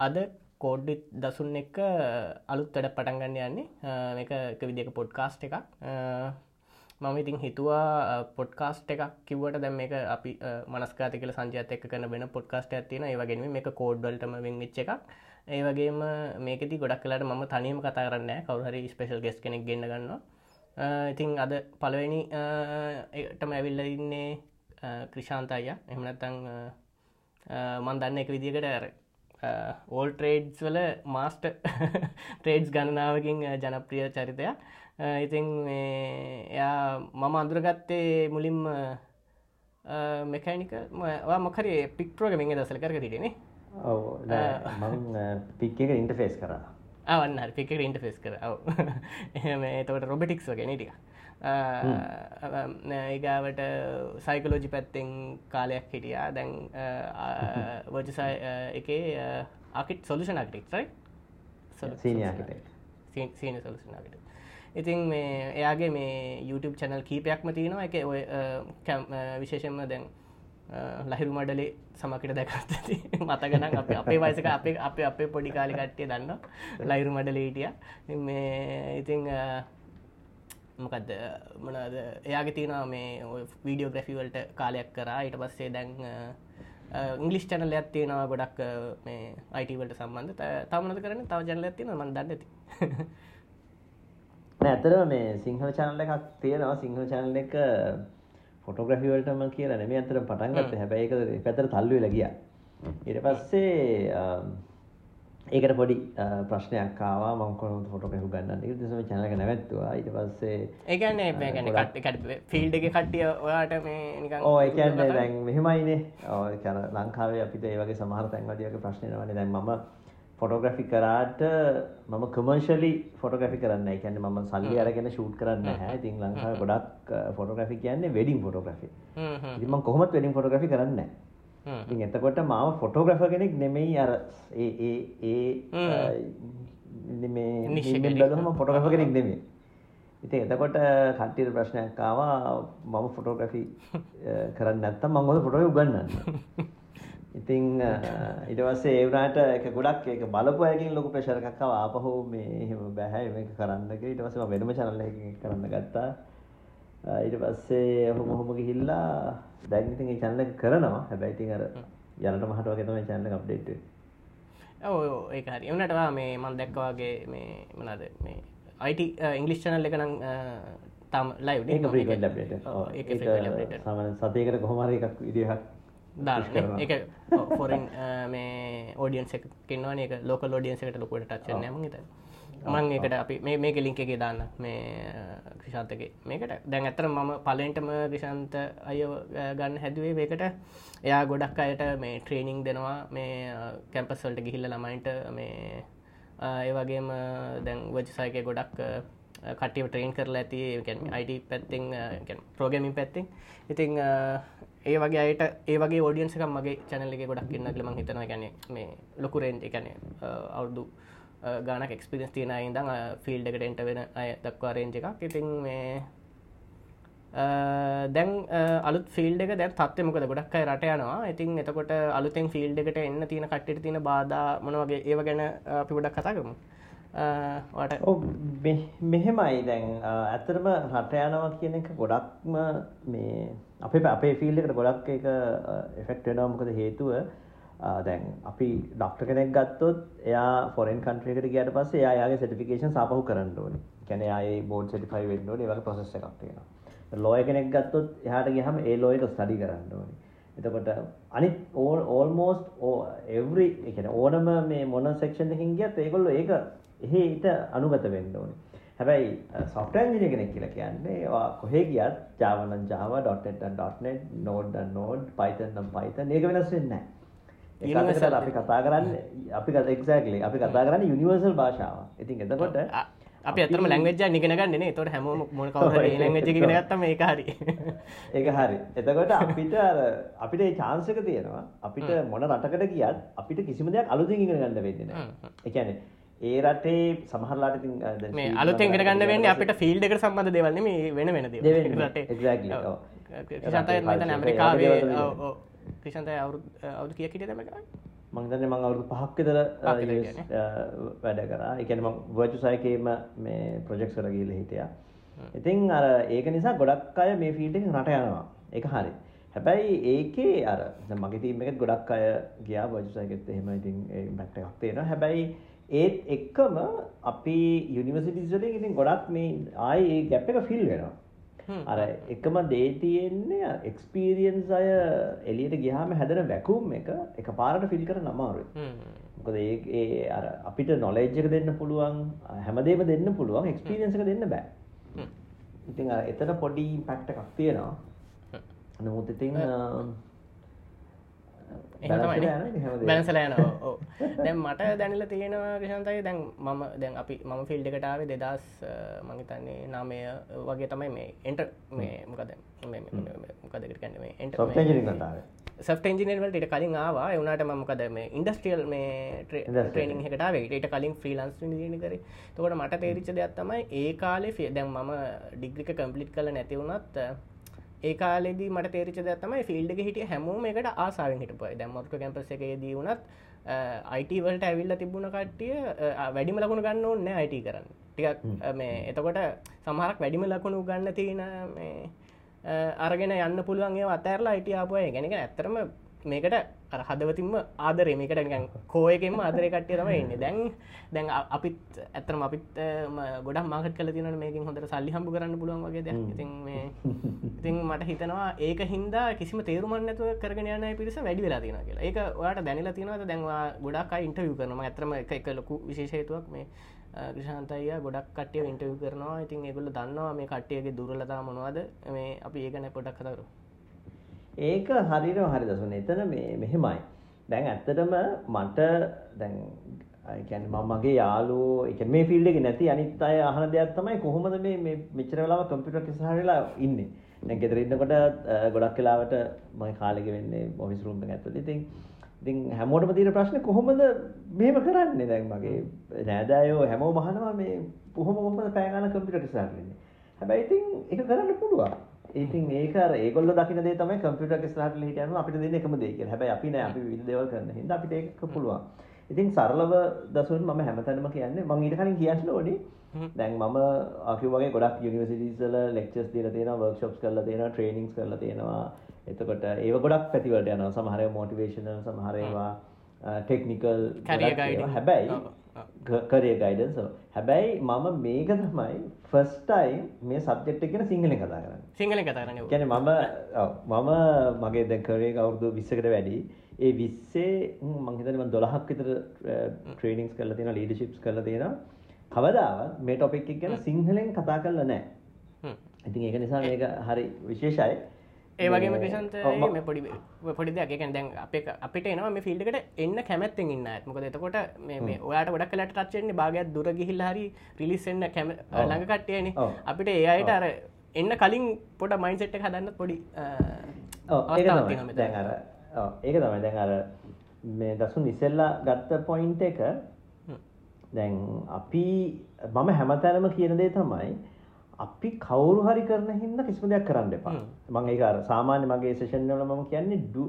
අද කෝඩ්ඩි දසුන් එක්ක අලුත් වැඩ පටන්ගන්න යන්නේ. එක එක විදික පොඩ්කාස්ට් එකක්. මම ඉතින් හිතුවා පොඩ්කාස්ට් එකක් කිවට දැම් එක අපි මනස්කාති කල සංජයත එක් කන වෙන පොඩ්කාස්ට ඇතින ඒවගෙන මේ කෝඩ්ඩල්ටම වෙච්ච එකක්. ඒවගේම මේකති ගොඩක් කලට ම තනියම කතා කරන්න කවුහරි ස්පේශල් ගෙස් කෙනෙක් ගෙන්න්න ගන්නවා. ඉතින් අද පළවෙනි එටම ඇවිල්ල ඉන්නේ ක්‍රිෂාන්තය එහමනත්තං මන් දන්න එක විදිකට ඇර ඕල් ට්‍රේඩ්ස් වල මාස්ට ට්‍රේඩ්ස් ගණනාවකින් ජනප්‍රිය චරිතයක්. ඉතින් එයා මම අඳුරගත්තේ මුලින්ම මෙකනික මොකරේ පික් ප්‍රෝගමින් දසල කර තිටනේ ඔව පික් එක ඉන්ටෆේස් කර. අවන්න පික ඉන්ටෆෙස් කර. එතවට රොබටික්ස් වගෙන ටික ඒගාවට සයිකලෝජි පැත්තෙන් කාලයක් හිටියා. දැන් වජසා එක ආකිට සොලුෂන් ආකිටෙක්යි සීන සොලුෂනාකට ඉතින් මේ එයාගේ මේ YouTube චැනල් කීපයක්ම තියෙනවා. එක ඔය විශේෂෙන්ම දැන් ලහිරු මඩලේ සමකට දැකත්ති මතගනම් අප අපේ වයිසක අපේ අප අපේ පොඩි කාලි කට්ටිය දන්න ලයිරු මඩලේටිය මේ ඉතිං මොකක්ද මනද එයාගේ තියෙනවා මේ වීඩියෝ ග්‍රැෆිවල්ට කාලයක් කරා. ඊට පස්සේ දැන් ඉංගලිස් චැනල ඇත්තියෙනවා ගොඩක් මේ අයිටවලට සම්බන්ධ. තමනද කරන තව ජනල ඇතින මන් දන්න ඇති ඇතර මේ සිංහල චානල එකක් තියෙනවා. සිංහල චැනල එක ෆොටෝග්‍රෆිවලටම කියලා නෙම අතර පටන්ගත්ත හැබැයි එක පැතර තල්ලුව ලගිය ඉට පස්සේ ඒකට පොඩි ප්‍රශ්නයක් කාවා මංකොන ෆොටෝකහු ගන්න දෙසම චනක නැවැත්තුවා. ඊට පස්සේ ඒගන්න ගැන ෆිල්ඩ එක කට්ටිය ඔයාට මේ ඕ එකන්න දැන් මෙහෙමයිනේ. ඕ කර ලංකාවේ අපිට ඒවගේ සමහර තැන්වදියක ප්‍රශ්නය වන දැන් මම ෆොටෝග්‍රෆි කරාට මම කමර්ශලි ෆොටෝග්‍රෆි කරන්න එකැන්න ම සල්ලි අරගෙන ෂූට් කරන්න හැ තින් ලංකාව ගොඩක් ෆොටෝග්‍රෆි කියන්නේ වෙඩින් ෆොටෝග්‍රෆි ම කොහොමත් වෙඩින් ෆොටෝග්‍රි කරන්න එතකොට මාව ෆොටෝග්‍රෆ කෙනෙක් නෙමෙයි අර ඒ බලහම ෆොටෝග්‍රෆ කෙනෙක්. නෙමේ ඉති එතකොට කට්ටියට ප්‍රශ්නයක්කාවා මම ෆොටෝග්‍රෆි කරන්න නැත්තම් මංගොද ෆොටෝ උගන්න ඉතිං ඉටවස්සේ ඒවනාට එක ගොඩක් එක බලපයකින් ලොක ප්‍රශරකක්කාව ආපහෝ මේ එහෙම බැහැ මේ කරන්නක ඉටවසම වෙනම චනල්ල කරන්න ගත්තා ඊට පස්සේ ඔහොම හොම ගිහිල්ලා දැන්ඉතින් චනල කරනවා. හැබැයිතින් අර යනට මහටුව තම චන්න අප්ඩේට් ඕ ඒ හරි. එවනටවා මේ මන් දැක්වාගේ මේ මනද මේ අයිට ඉංගලිස් චනල් එක නම් තම ලයි සමන සතයකට කොහොමර එකක් විදිහක් දාන්න. එක ෆොරින් මේ ඕඩියන්ස එකකින්වා එක ලෝක ලෝඩියන්ස එකට ලොකොට ටච්ච නම ත මං එකට අපි මේ මේක ලිංක එක දාන්න. මේ ක්‍රෂාන්තගේ මේකට දැන් ඇතර මම පලෙන්ටම ක්‍රෂන්ත අය ගන්න හැදුවේ මේකට. එයා ගොඩක් අයට මේ ට්‍රේනිං දෙනවා. මේ කැම්පස්වල්ට ගිහිල්ල ළමයින්ට මේ ඒවගේම දැන් වජසායක ගොඩක් කටිය ට්‍රේන් කරලා ඇති අයිට පැත්තිං ප්‍රෝගමින් පැත්තිං ඉතිං ඒ වගේ අයට ඒ වගේ ෝඩියන්සක මගේ චැනල්ලෙ ගොඩක් ඉන්න ලම හිතන ගැන මේ ලොකුරෙන්් එකන අවුදු ගානක් එක්ස්පිරස් තියෙන ඉදං ෆිල්ඩ එකට එන්ට වෙන අය දක්වා රේජ් එකක්. ඉතින් මේ දැන් අලුත් ෆිල්ඩ එක දැන් තත්ව මොකද? ගොඩක් අයි රට යනවා. ඉතින් එතකොට අලුතෙන් ෆිල්ඩ එකට එන්න තියෙන කට්ට තියෙන බාධ මොනවගේ ඒව ගැන අපි ගොඩක් කතා කරමු. ට මෙහෙමයි. දැන් ඇතරම රට යනවා කියන එක ගොඩක්ම මේ අපේ අපේ ෆිල්ඩකට ගොඩක් එක එෆෙක්ටනවා මොකද හේතුව දැන් අපි ඩක්ට කෙනෙක් ගත්තොත් එයා ෆොරෙන් කන්ට්‍රේකට ගයට පස්සේ යාගේ සටිෆිකේෂන් සපහු කරන්න ඕනි. කැන අයි බෝඩ් සටිෆයි වෙන්න ඕනේ වගේ ප්‍රසෙස් එකක් තියෙනවා. ලෝය කෙනෙක් ගත්තොත් එහට ගහම ඒ ලෝයක ස්ටඩි කරන්න ඕනි. එතකොට අනිත් ඕල් ඕල්මෝස්ට් ඕ එවරි එකන ඕනම මේ මොන සෙක්ෂන් එකින් ගියත් ඒකොල්ල ඒක එහෙ ඉට අනුගත වෙන්න ඕනි. හැබැයි සොෆ්ටන්ජිනය කෙනෙක් කියලා කියන්නේ කොහේ ගියත් ජාවනන් ජාව ඩොට්.net නෝඩ් නෝඩ් පයිතන්නම් පයිත ඒක වෙනස් වෙන්න ඒසල් අපි කතා කරන්න අපි එක්සෑක්ලේ අපි කතා කරන්න යුනිවර්සල් භාෂාව ඉතින් එතකොට අප අතරම ලැංවෙජ නිගෙනගන්න තොට හැම ලංවෙජ ගත්තම ඒ හරි. ඒක හරි. එතකොට අපිට අපිට චාන්සක තියෙනවා. අපිට මොන රටකට කියත් අපිට කිසිම දෙයක් අලුතින් ඉගෙන ගන්න වෙදෙන එකන ඒ රටේ සමහරලාට මේ අලුතෙන් ගන්න වෙන්න අපිට ෆිල්ඩ එක සම්බඳ දෙවන්න මේ වෙන වෙන රටේ. ඇමරිකාවේ ක්‍රිෂන්තය අවුරු අවුදු කිය කිට දමක මංදන්න මං අවුදු පහක් විතර වැඩ කරා. එකන ම වචුසයකේම මේ ප්‍රජෙක්් කර ගීල හිටිය. ඉතින් අර ඒක නිසා ගොඩක් අය මේ ෆීල්ඩ රට යනවා. එක හරි. හැබැයි ඒකේ අර මගේ තීම එකත් ගොඩක් අය ගියා වජුසයකෙත් එහෙම. ඉතින් බැක්ට එකක් තියෙන හැබැයි ඒත් එක්කම අපි යුනිවසිටිස්වලින් ඉතින් ගොඩක් මේ ආයි ඒ ගැප් එක ෆිල් වෙනවා අර එකම දේ තියෙන්නේ එක්ස්පීරියන්ස් අය එලියට ගියාම හැදෙන වැකුම් එක එක පාරට ෆිල් කරන්න අමාරුයි. මොකද ඒ අර අපිට නොලෙජ් එක දෙන්න පුළුවන් හැමදේම දෙන්න පුළුවන් එක්ස්පීරියන්ස් එක දෙන්න බෑ. ඉතින් එතන පොඩි ඉම්පැක්ට් එකක් තියෙනවා. නමුත් ඉතින් බැනසල යන දැන් මට දැනල තියෙනවා විශන්තයි දැන් මම දැන් අපි මම ෆිල්ඩ එකටාවේ දෙදස් මහිතන්නේ නාමය වගේ තමයි මේ එන්ට මේ මොකද මොකදකට කැන්නේ එන්ට සෆ් එන්ජිනවලට ඉට කලින් ආවා. එවනට මමකද මේ ඉන්ඩස්ට්‍රියල් මේ ට්‍රේනිං එකටාවේ ට කලින් ෆ්‍රීලන්ස් දින කර. තකොට මට තේරිච්ච දෙයක් තමයි ඒ කාලේ ෆේ දැන් මම ඩිග්‍රික කම්පලිට් කල නැතිවුණත් ඒ කාලෙදී මට තේරිච දත්තමයි ෆිල්ඩ් හිටිය හැමෝම එකට ආසාාවෙන් හිටපයි දැම්මොත්ක කැම්පස එකේ දීවුණත් අයිටවලට ඇවිල්ල තිබුණ කට්ටිය වැඩිම ලකුණු ගන්න ඕන්න අයිට කරන්න. ටිකක් මේ එතකොට සමහරක් වැඩිම ලකුණු ගන්න තියෙන අරගෙන යන්න පුළුවන්ගේ අතැරලා අයිටියාපුය ගැනක ඇත්තරම මේකට අර හදවතින්ම ආදරේ. මේකට ගන් කෝයකෙන්ම ආදරය කට්ටිය තම එන්නේ දැන් දැන් අපිත් ඇතරම අපිත් ගොඩ මාකට කල තින මේකින් හොඳට සල්ලි හම්බු කරන්න පුළුවන් වගේ දැ ඉතින් මේ ඉතින් මට හිතනවා ඒක හින්දා කිසිම තේරුමන් නැතුව කරගෙන යන පිරිස වැඩි වෙලා තියෙන කියලා. ඒක ඔයාට දැනිලා තියෙනවද දැන්වා ගොඩක් ඉන්ටවිය කරනම ඇතරම එක එක ලොකු විශේෂයතුවක් මේ ග්‍රෂාන්තය ගොඩක් කට්ටිය ඉන්ටවිය කරනවා. ඉතින් ඒගොල්ල දන්නවා මේ කට්ටියගේ දුරලතා මොනවාද? මේ අපි ඒගැන පොඩක් කතරු ඒක හරිනව හරි දසුන එතන මේ මෙහෙමයි. දැන් ඇත්තටම මට දැන් කියන්නේ මම මගේ යාළුවෝ ඒ මේ ෆීල්ඩ් එකේ නැති අනිත් අය අහන දෙයක් තමයි කොහොමද මේ මේ මෙච්චර වෙලාවක් කම්පියුටර් ඉස්සරහ වෙලා ඉන්නේ. දැන් ගෙදර ඉන්නකොට ගොඩක් වෙලාවට මම කාලෙක වෙන්නේ ඔෆිස් රූම් එක ඇතුළේ. ඉතින් ඉතින් හැමෝටම තියෙන ප්‍රශ්නේ කොහොමද මෙහෙම කරන්නේ? දැන් මගේ නෑදෑයෝ හැමෝම අහනවා මේ කොහොම කොහොමද පැය ගානක් කම්පියුටර් ඉස්සරහට ඉන්නේ. හැබැයි ඉතින් ඒක කරන්න පුළුවන්. ඉතින් ඒක අර ඒගොල්ලෝ දකින දේ තමයි කම්පියුටර් එක ඉස්සරහට ලිහිට යනවා අපිට දෙන්නේ එකම දේ කියලා. හැබැයි අපි නෑ අපි විවිධ දේවල් කරන හින්දා අපිට ඒක පුළුවන්. ඉතින් සරලව දසුන් මම හැමතැනම කියන්නේ මම ඊට කලින් කියන්න ඕනේ. දැන් මම අපි වගේ ගොඩක් යුනිවර්සිටිස් වල ලෙක්චර්ස් දීලා තියෙනවා, වර්ක්ෂොප්ස් කරලා තියෙනවා, ට්‍රේනින්ග්ස් කරලා තියෙනවා. එතකොට ඒව ගොඩක් පැතිවලට යනවා. සමහර ඒවා මොටිවේෂනල්, සමහර ඒවා ටෙක්නිකල් හැබැයි කරිය ගයිඩන්ස් හැබැයි මම මේක තමයි ෆස්ටයි මේ සබ්ජෙක්් එකෙන සිංහලෙන් කතා කරන්න. සිංහල කතාරන ගැන මම මම මගේ දැ කරේ කවුරුදු විස්සකට වැඩි. ඒ විස්සේ මංහිතනම දොළහක් විතර ට්‍රේනිින්ස් කරල තියෙන ලීඩශිප්ස් කරල තියෙන කවදාවත් මේ ටොපික් ගැන සිංහලෙන් කතා කරල නෑ ඉතින් ඒක නිසා මේක හරි විශේෂයි ඒ වගේම ක්‍රෂන්ත පොඩි පොඩි දෙයක් දැන් අප අපිට එනවා මේ ෆිල්ඩකට එන්න කැමැත්තෙන් ඉන්න මොකද එතකොට මේ ඔයාට ගොඩක් කලට ටච්චෙන්නේ භාගයක් දුර ගිහිල් හරි පිලිස්සෙන්න්න කැම ළඟ කට්ටයන අපිට ඒ අයට අර එන්න කලින් පොට මයින්සෙට් හදන්න පොඩි දැන් අර ඒක තමයි. දැන් අර මේ දසුන් ඉසෙල්ලා ගත්ත පොයින්ට එක දැන් අපි මම හැමතැනම කියන දේ තමයි අපි කවුරු හරි කරන හින්දා කිසිම දෙයක් කරන්න එපා. මම ඒක අර සාමාන්‍ය මගේ සෙෂන් වල මම කියන්නේ do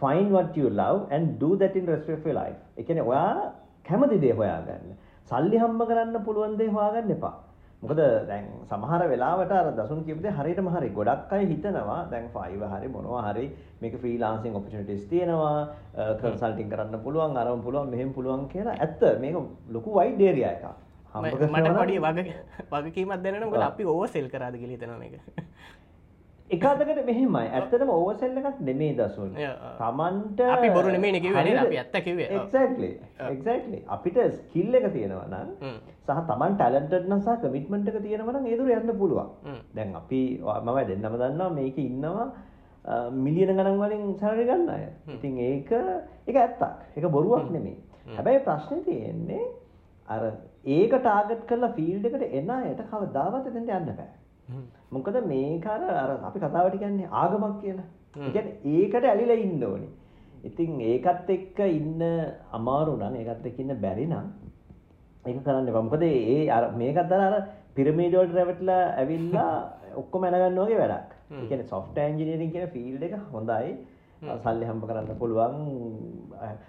find what you love and do that in rest of your life. ඒ කියන්නේ ඔයා කැමති දේ හොයාගන්න. සල්ලි හම්බ කරන්න පුළුවන් දේ හොයාගන්න එපා. මොකද දැන් සමහර වෙලාවට අර දසුන් කියපු දේ හරියටම හරි. ගොඩක් අය හිතනවා දැන් ෆයිව හරි මොනවා හරි මේක ෆ්‍රීලාන්සින් ඔපචුනිටිස් තියෙනවා, කන්සල්ටිං කරන්න පුළුවන්, අරම පුළුවන්, මෙහෙම පුළුවන් කියලා. ඇත්ත මේක ලොකු වයිඩ් ඒරියා එකක්. මට පඩි වග වගකීමත් ගොල අපි ඕව සෙල් කරාද කියලි තන එක එකතකට මෙහෙමයි. ඇත්තටම ඕවසෙල්ල එකක් නෙමේ දසුන්. තමන්ට අපි බොරු නෙමේ අපි ඇත්තකිවේ එක්ලි අපිට ස්කිල්ල එක තියෙනවා නම් සහ තමන් ටැලන්ටඩ් නසා කමිට්මට එක තියෙනවන ඒදුර යන්න පුළුවන්. දැන් අපි මම දෙන්නම දන්නවා මේක ඉන්නවා මිලියන ගණන් වලින් සරි ගන්න අය. ඉතින් ඒක එක ඇත්තක්. එක බොරුවක් නෙමේ හැබැයි ප්‍රශ්නය තියෙන්නේ අර ඒක ටාගට් කරලා ෆීල්ඩ් එකට එන අයට කවදාවත් එතෙන්ට යන්න බෑ. මොකද මේක අර අර අපි කතාවට කියන්නේ ආගමක් කියලා. ඒ කියන්නේ ඒකට ඇලිලා ඉන්න ඕනේ. ඉතින් ඒකත් එක්ක ඉන්න අමාරු නම් ඒකත් එක්ක ඉන්න බැරි නම් ඒක කරන්න එපා. මොකද ඒ අර මේකත් අර අර පිරමීඩ වලට රැවටිලා ඇවිල්ලා ඔක්කොම ඇනගන්න වගේ වැඩක්. ඒ කියන්නේ සොෆ්ට්වෙයාර් ඉංජිනේරින් කියන ෆීල්ඩ් එක හොඳයි. සල්ලි හම්බ කරන්න පුළුවන්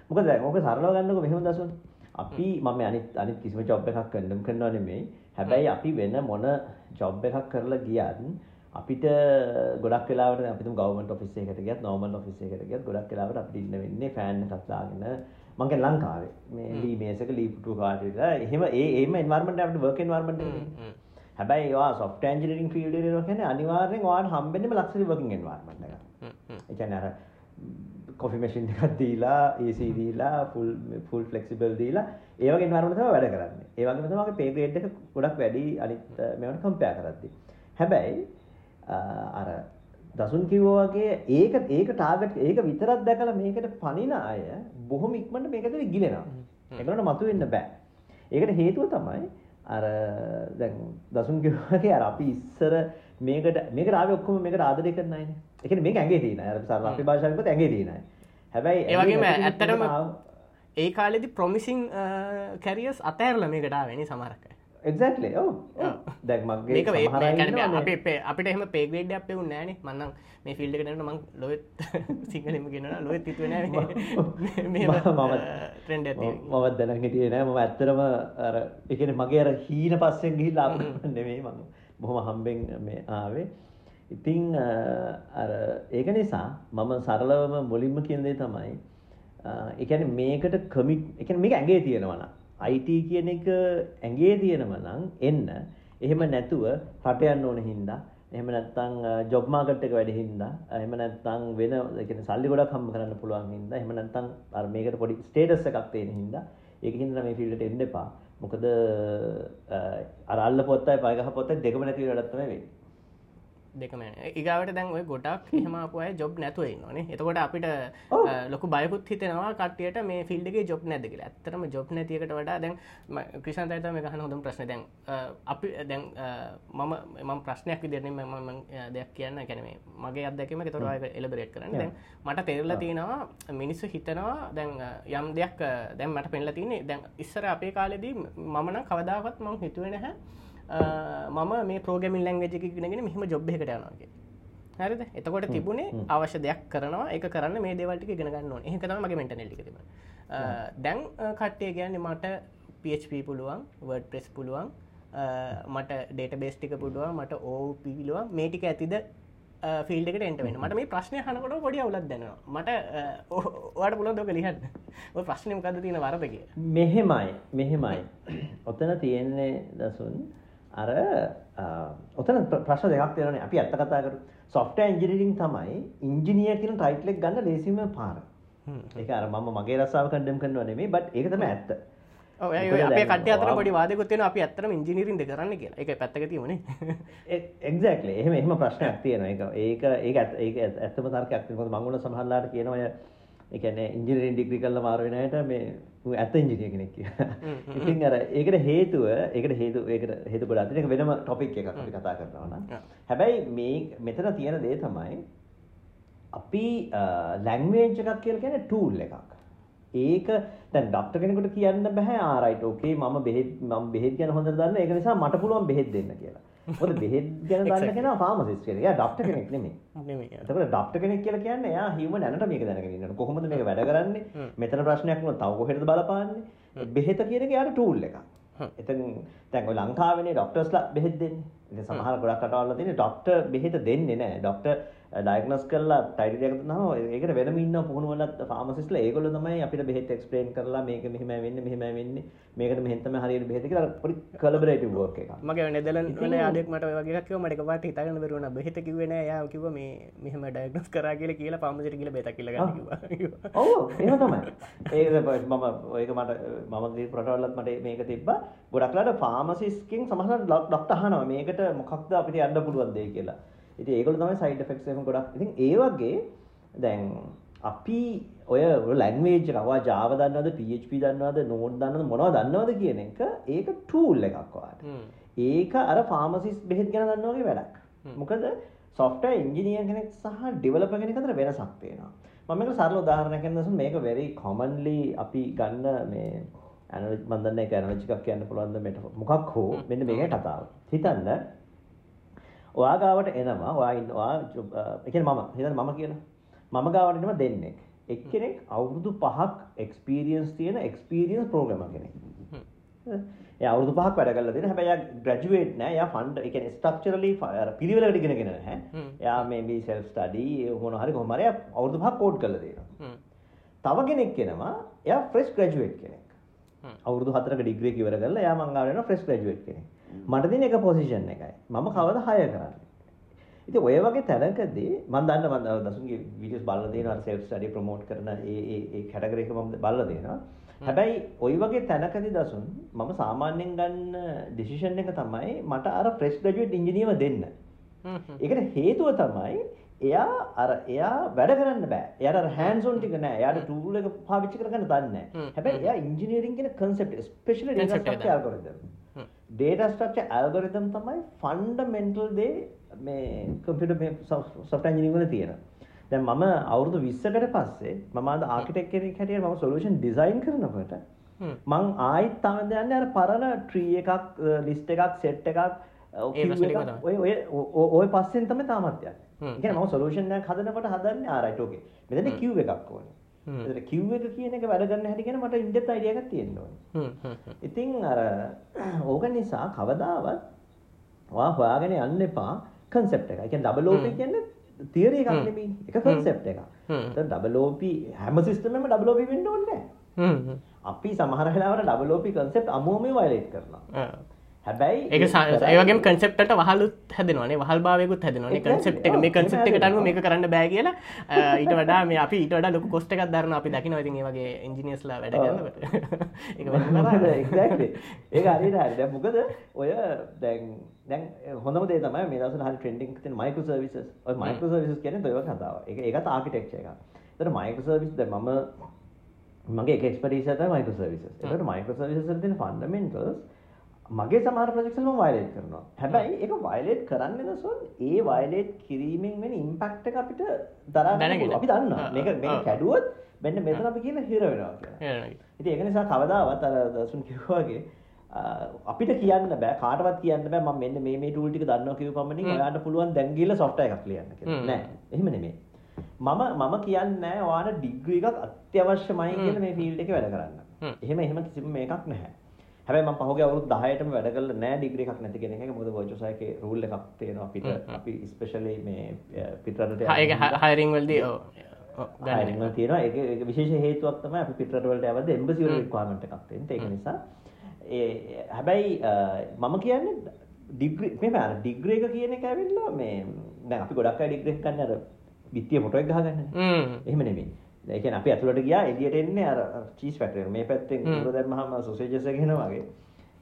මොකද දැන් ඕක සරලව ගන්නකො මෙහෙම දසුන් අපි මම අනිත් අනිත් කිසිම ජොබ් එකක් කරන්න කරනවා නෙමෙයි. හැබැයි අපි වෙන මොන ජොබ් එකක් කරලා ගියත් අපිට ගොඩක් වෙලාවට අපි ගවර්න්මන්ට් ඔෆිස් එකකට ගියත් නෝමල් ඔෆිස් එකකට ගියත් ගොඩක් වෙලාවට අපිට ඉන්න වෙන්නේ ෆෑන් එකක් දාගෙන. මම කියන්නේ ලංකාවේ. මේ ලී මේස් එක ලී පුටුව කාට විතර එහෙම ඒ එහෙම එන්වයරන්මන්ට් අපිට වර්ක් එන්වයරන්මන්ට් එකනේ හැබැයි ඒවා සොෆ්ට්වෙයාර් එන්ජිනියරින් ෆීල්ඩ් එකේ යනවා කියන්නේ අනිවාර්යෙන් ඔයාලට හම්බෙන්නේම ලක්ෂරි වර්කින් එන්වයරන්මන්ට් එකක්. ඒ කියන්නේ අර කොෆි මැෂින් එකක් දීලා AC දීලා ෆුල් ෆුල් ෆ්ලෙක්සිබල් දීලා ඒ වගේ එන්වයරන්මන්ට් තමයි වැඩ කරන්නේ. ඒ වගේම තමයි අපේ පේ ග්‍රේඩ් එක ගොඩක් වැඩි අනිත් මේවට කම්පෙයාර් කරද්දී. හැබැයි අර දසුන් කිව්වා වගේ ඒක ඒක ටාගට් ඒක විතරක් දැකලා මේකට පණින අය බොහොම ඉක්මනට මේකට ගිලෙනවා. ඒකට මතුවෙන්න බෑ. ඒකට හේතුව තමයි අර දැන් දසුන් කිව්වාගේ අර අපි ඉස්සර මේකට මේකට ආවේ ඔක්කොම මේකට ආදරය කරන අයනේ. ඒ කියන්නේ මේක ඇඟේ තියෙන අය. අර සරල අපේ භාෂාවෙන් කිව්වොත් ඇඟේ තියෙන අය. හැබැයි ඒ වගේම ඇත්තටම ඒ කාලෙදි ප්‍රොමිසිං කැරියර්ස් අතහැරලා මේකට ආවෙනේ සමහරක් අය. එක්සැක්ට්ලි ඔව්. දැන් මගේ මේක අපේ අපිට එහෙම පේග්‍රේඩ් අපේ උන් නෑනේ මන්නම් මේ ෆිල්ඩ් යනකොට මං ලොවෙත් සිංහලෙම කියනවා ලොවෙත් හිතුවේ නෑ. මේ ට්‍රෙන්ඩ් එක මමත් දැනන් හිටියේ නෑ. අර ඒ කියන්නේ මගේ අර හීන පස්සෙන් ගිහිල්ලා නෙමෙයි. මම බොහොම හම්බෙන් මේ ආවේ ඉතින් අර ඒක නිසා මම සරලවම මුලින්ම කියන දේ තමයි ඒ කියන්නේ මේකට කමිට් ඒ කියන්නේ මේක ඇඟේ තියෙනවා නම් IT කියන එක ඇඟේ තියෙනව නම් එන්න. එහෙම නැතුව රට යන්න ඕන හින්දා එහෙම නැත්නම් ජොබ් මාකට් එක වැඩි හින්දා එහෙම නැත්නම් වෙන ඒ කියන්නේ සල්ලි ගොඩක් හම්බ කරන්න පුළුවන් හින්දා එහෙම නැත්නම් අර මේකට පොඩි ස්ටේටස් එකක් තියෙන හින්දා ඒකින් හින්දා මේ ෆීල්ඩ් එකට එන්න එපා. මොකද අර අල්ල පොත්තයි පය ගහ පොත්තයි දෙකම නැති වැඩක් තමයි වෙන්නේ. දෙකම ඒගාවට දැන් ඔය ගොඩක් එහෙමපුය ජොබ් නැතුවයි නොනේ එතකොට අපිට ලොක බයකුත් හිතෙනවා කටියට මේ ෆිල්ඩගේ ජොබ් නැද කියලා. ඇත්තරම ජොබ් නැතිකට වඩා දැන් ක්‍රිසන්තයිත මේ ගහන හොඳම් ප්‍රශ්න. දැන් අපි දැන් මම මම ප්‍රශ්නයක් විදිරන ම දෙයක් කියන්න. කැනේ මගේ අදකම තොරවාය එලබරේට් කරන්න. දැන් මට තෙරලා තියෙනවා මිනිස්සු හිතනවා දැන් යම් දෙයක් දැන් මට පෙන්ල තියන්නේ දැන් ඉස්සර අපේ කාලෙදී මමන කවදාවත් මං හිතුව නැහැ මම මේ ප්‍රෝගමින් ලැංගජක ගෙනගෙන මෙහම ජොබ් එකට යනවාගේ හරිද? එතකොට තිබුණේ අවශ්‍ය දෙයක් කරනවා. එක කරන්න මේ දේවල්ටික ගෙනගන්න ඕන. එකතම මගේ මෙටනල්ලි තිබ දැන් කට්ටය ගැන්න මට PHP පුළුවන් වර්ඩ ප්‍රෙස් පුළුවන් මට ඩේට බේස්ටික පුළුවන් මට ඕ පිවිලුවන් මේටික ඇතිද ෆිල්ඩකට එන්ටවෙන මට මේ ප්‍රශ්නය හනකොට පොඩි අවුලත් දෙනවා මට ඕට පුලන් දොක ලිහන්න ප්‍රශ්නය කද තියෙන වරදක මෙහෙමයි මෙහෙමයි. ඔතන තියෙන්නේ දසුන් අර ඔතන ප්‍රශ්න දෙකක් තියෙනනේ අපි ඇත්ත කතා කරු සොෆ්ට්වෙයාර් ඉන්ජිනියරින් තමයි ඉන්ජිනියර් කියන ටයිටල් එක ගන්න ලේසිම පාර. ඒක අර මම මගේ රස්සාව කන්ඩම් කරනවා නෙමෙයි බට් ඒක තමයි ඇත්ත. ඔය අපේ කට්ටිය අතර පොඩි වාදයකුත් තියෙනවා අපි ඇත්තටම ඉන්ජිනියරින්ද කරන්න කියලා. ඒක පැත්තක තියෙන්නේ. එක්සැක්ට්ලි. එහෙම එහෙම ප්‍රශ්නයක් තියෙනවා. ඒක ඒක ඒක ඇත්තම තර්කයක් තියෙනවා. මම උන සමහරලාට කියනවා එකන ඉංජිනරින් ඩිග්‍රි කල්ල මාරුවෙනයට මේ ඇත ඉංජිනිය කෙනෙක් කිය. ඉතින් අර ඒකට හේතුව ඒකට හේතු ඒකට හේතු ගොඩ එක වෙනම ටොපික් එකක් අපි කතා කරනවන හැබැයි මේ මෙතන තියෙන දේ තමයි අපි ලැංවේජ් එකක් කියල කියන ටූල් එකක්. ඒක දැන් ඩක්ට කෙනෙකුට කියන්න බැහැ ආරයිට ඕකේ මම බෙහෙත් මම බෙහෙත් ගැන හොඳට දන්න ඒක නිසා මට පුළුවන් බෙහෙත් දෙන්න කියලා මොකද බෙහෙත් ගැන දන්න කෙනා ෆාමසිස්ට් කෙනෙක්. එයා ඩොක්ටර් කෙනෙක් නෙමෙයි. නෙමෙයි. එතකොට ඩොක්ටර් කෙනෙක් කියලා කියන්නේ එයා හියුමන් ඇනටොමි එක දැනගෙන ඉන්නවා. කොහොමද මේක වැඩ කරන්නේ? මෙතන ප්‍රශ්නයක් වුණොත් තව කොහෙටද බලපාන්නේ? බෙහෙත කියන එක එයාට ටූල් එකක්. එතන දැන් ඔය ලංකාවේනේ ඩොක්ටර්ස්ලා බෙහෙත් දෙන්නේ. ඉතින් සමහර ගොඩක් රටවල් තියෙන්නේ ඩොක්ටර් බෙහෙත දෙන්නේ නැහැ. ඩොක්ටර් ඩයිග්නෝස් කරලා එකක් දුන්නාම ඒකට වෙනම ඉන්න පුහුණුවලත් ෆාමසිස්ට්ලා ඒගොල්ලෝ තමයි අපිට බෙහෙත් එක්ස්ප්ලেইন කරලා මේක මෙහෙමයි වෙන්නේ මෙහෙමයි වෙන්නේ මේකට මෙහෙන් තමයි හරියට බෙහෙත කියලා පොඩි කොලැබොරේටිව් වර්ක් එකක්. මගේ නෙදර්ලන්ඩ් වල යාළුවෙක් මට ඔය වගේ එකක් කිව්වා මට එකපාරට හිතාගන්න බැරි වුණා බෙහෙත කිව්වේ නෑ එයා කිව්වා මේ මෙහෙම ඩයග්නෝස් කරා කියලා කියලා ෆාමසිට කියලා බෙහෙතක් කියලා ගන්න කිව්වා. ඔව් එහෙම තමයි. ඒක මම ඔයක මට මම ගිහ රටවලත් මට මේක තිබ්බා. ගොඩක්ලාට ෆාමසිස්ට්කින් සමහරවිට ඩොක්ටර් අහනවා මේකට මොකක්ද අපිට යන්න පුළුවන් දෙය කියලා. ඉතින් ඒගොල්ලෝ තමයි සයිඩ් එහෙම ගොඩක්. ඉතින් ඒ වගේ දැන් අපි ඔය ලැන්වේජ් එක ඔයා Java දන්නවද PHP දන්නවද Node දන්නවද මොනවද දන්නවද කියන එක ඒක ටූල් එකක් ඔයාට. ඒක අර ෆාමසිස්ට් බෙහෙත් ගැන දන්නා වගේ වැඩක්. මොකද software engineer කෙනෙක් සහ developer කෙනෙක් අතර වෙනසක් තියෙනවා. මම මේක සරල උදාහරණයක් දෙන්නම් මේක very commonly අපි ගන්න මේ ඇනලිස් මම දන්නේ ඒක ඇනලිස් එකක් කියන්න පුළුවන්ද මෙට මොකක් හෝ මෙන්න මේකේ කතාව. හිතන්න ඔයා ගාවට එනවා ඔයා ඉන්න ඔයා ඒ කියන්නේ මම. හිතන්න මම කියන මම ගාවටම දෙන්නෙක්. එක්කෙනෙක් අවුරුදු පහක් එක්ස්පීරියන්ස් තියෙන එක්ස්පීරියන්ස් ප්‍රෝග්‍රම කෙනෙක්. ඒ අවුරුදු පහක් වැඩ කරලා දෙන හැබැයි ග්‍රැජුවේට් නෑ. යා ෆන්ඩ් ඒ කියන්නේ ස්ට්‍රක්චරලි පිළිවෙලකට ඉගෙනගෙන නැහැ. එයා මේ මේ සෙල්ෆ් ස්ටඩි මොන හරි කොහොම හරි අවුරුදු පහක් කෝඩ් කරලා දෙනවා තව කෙනෙක් කෙනවා එයා ෆ්‍රෙෂ් ග්‍රැජුවේට් කෙනෙක්. අවුරුදු හතරක ඩිග්‍රී ඉවර කරලා එයා මං ආවෙන ෆ්‍රෙෂ් ග්‍රැජුවේට් කෙනෙක් මට තියෙන එක පොසිෂන් එකයි මම කවදා හයර් කරන්නේ ඉතින් ඔය වගේ තැනකදී මම දන්න මම දසුන්ගේ වීඩියෝස් බලලා දෙනවා සෙල්ෆ් ස්ටඩි ප්‍රොමෝට් කරන ඒ ඒ ඒ කැටගරි එක මම බලලා දෙනවා හැබැයි ඔයි වගේ තැනකදි දසුන් මම සාමාන්‍යයෙන් ගන්න ඩිසිෂන් එක තමයි මට අර ෆ්‍රෙෂ් ග්‍රැජුවේට් ඉංජිනියරම දෙන්න. ඒකට හේතුව තමයි එයා අර එයා වැඩ කරන්න බෑ. එයාට on ටික නෑ. එයාට tool එක පාවිච්චි කරගන්න දන්නේ නෑ. හැබැයි එයා engineering කියන concept especially data structure algorithm. Data structure algorithm තමයි fundamental දේ මේ computer software engineering වල තියෙනවා. දැන් මම අවුරුදු 20කට පස්සේ මම අද ආකිටෙක්ට් කෙනෙක් හැටියට මම සොලියුෂන් ඩිසයින් කරනකොට මං ආයිත් තමයි යන්නේ අර පරණ ට්‍රී එකක් ලිස්ට් එකක් සෙට් එකක් ඔය ඔය ඔය පස්සෙන් තමයි තාමත් යන්නේ. ඒ කියන්නේ මම සොලියුෂන් එකක් හදනකොට හදන්නේ ආ රයිට් ඕකේ. මෙතන කිව් එකක් ඕනේ. එතන කිව් එක කියන එක වැඩ කරන්න හැටි ගැන මට ඉන්ඩෙප්ත් අයිඩියා එකක් තියෙන්න ඕනේ. ඉතින් අර ඕක නිසා කවදාවත් ඔයා හොයාගෙන යන්න එපා කන්සෙප්ට් එක. ඒ කියන්නේ ඩබල් ඕප් කියන්නේ තියරි එකක් නෙමෙයි එක කන්සෙප්ට් එකක්. දැන් ඩබල් OP හැම සිස්ටම් එකම ඩබල් OP වෙන්න ඕනේ නැහැ. අපි සමහර වෙලාවට ඩබල් OP කන්සෙප්ට් අමුමම වයලේට් කරනවා. හැබැයි ඒක ඒවගේ කන්සෙප්ට වහලුත් හැදනවනේ වහල් භාවයකුත් හැදනවනේ කන්සෙප් එක. මේ කන්සෙප් එකට අනුව මේක කරන්න බෑ කියලා ඊට වඩා මේ අපි ඊට වඩා ලොකු කොස්ට් එකක් දරන අපි දකින්න ඉතින් ඒ වගේ ඉන්ජිනියර්ස්ලා වැඩ කරනකොට. ඒක හරියට හරි. මොකද? ඔය දැන් දැන් හොඳම දේ තමයි මේ දවස්වල හරි ට්‍රෙන්ඩින් තියෙන මයික්‍රෝ සර්විසස් ඔය මයික්‍රෝ සර්විසස් කියන්නේ ඔය කතාව ඒක ඒකත් ආකිටෙක්චර් එකක්. එතකොට මයික්‍රෝ සර්විස් දැන් මම මගේ එක එක්ස්පර්ටීස් එක තමයි මයික්‍රෝ සර්විසස් එතකොට මයික්‍රෝ සර්විසස් වල තියෙන ෆන්ඩමෙන්ටල්ස් මගේ සමහර ප්‍රොජෙක්ට්ස් වල වයලේට් කරනවා. හැබැයි ඒක වයලේට් කරන්නේ නැසොත් ඒ වයලේට් කිරීමෙන් වෙන ඉම්පැක්ට් එක අපිට දරා ගන්න අපි දන්නවා. මේක මේක කැඩුවොත් මෙන්න මෙතන අපි කියන හිර වෙනවා කියලා. ඉතින් ඒක නිසා කවදාවත් අර දසුන් කිව්වා වගේ අපිට කියන්න බෑ කාටවත් කියන්න බෑ මම මෙන්න මේ මේ ටූල් ටික දන්නවා කියව පමණින් ඔයාලට පුළුවන් දැන් ගිහලා සොෆ්ට්වෙයාර් එකක් ලියන්න කියලා. නෑ. එහෙම නෙමෙයි. මම මම කියන්නේ ඔයාලට ඩිග්‍රී එකක් අත්‍යවශ්‍යමයි කියලා මේ ෆීල්ඩ් එකේ වැඩ කරන්න. එහෙම එහෙම කිසිම මේකක් නැහැ. හැබැයි මම පහුගිය අවුරුදු 10ටම වැඩ කරලා නෑ ඩිග්‍රී එකක් නැති කෙනෙක්. එක මොකද වර්චුවස් එකේ රූල් එකක් තියෙනවා අපිට. අපි ස්පෙෂලි මේ පිටරටට ඒක හයරින් වලදී ඔව් හයරින් වල තියෙනවා. ඒක ඒක විශේෂ හේතුවක් තමයි අපි පිටරට වලට යවද්ද එම්බසි වල රික්වයර්මන්ට් එකක් තියෙනවා ඒක නිසා. ඒ හැබැයි මම කියන්නේ ඩිග්‍රී මේ අර ඩිග්‍රී එක කියන එක ඇවිල්ලා මේ දැන් අපි ගොඩක් අය ඩිග්‍රී ගන්න අර බිත්තිය ෆොටෝ එක ගහගන්නනේ එහෙම නෙමෙයි ඒකන අපි ඇතුළට ගියා එදියට එන්නේ අර චීස් ෆැක්ටරි මේ පැත්තෙන් උර දැම්මහම සොසේජස් එක එනවා වගේ.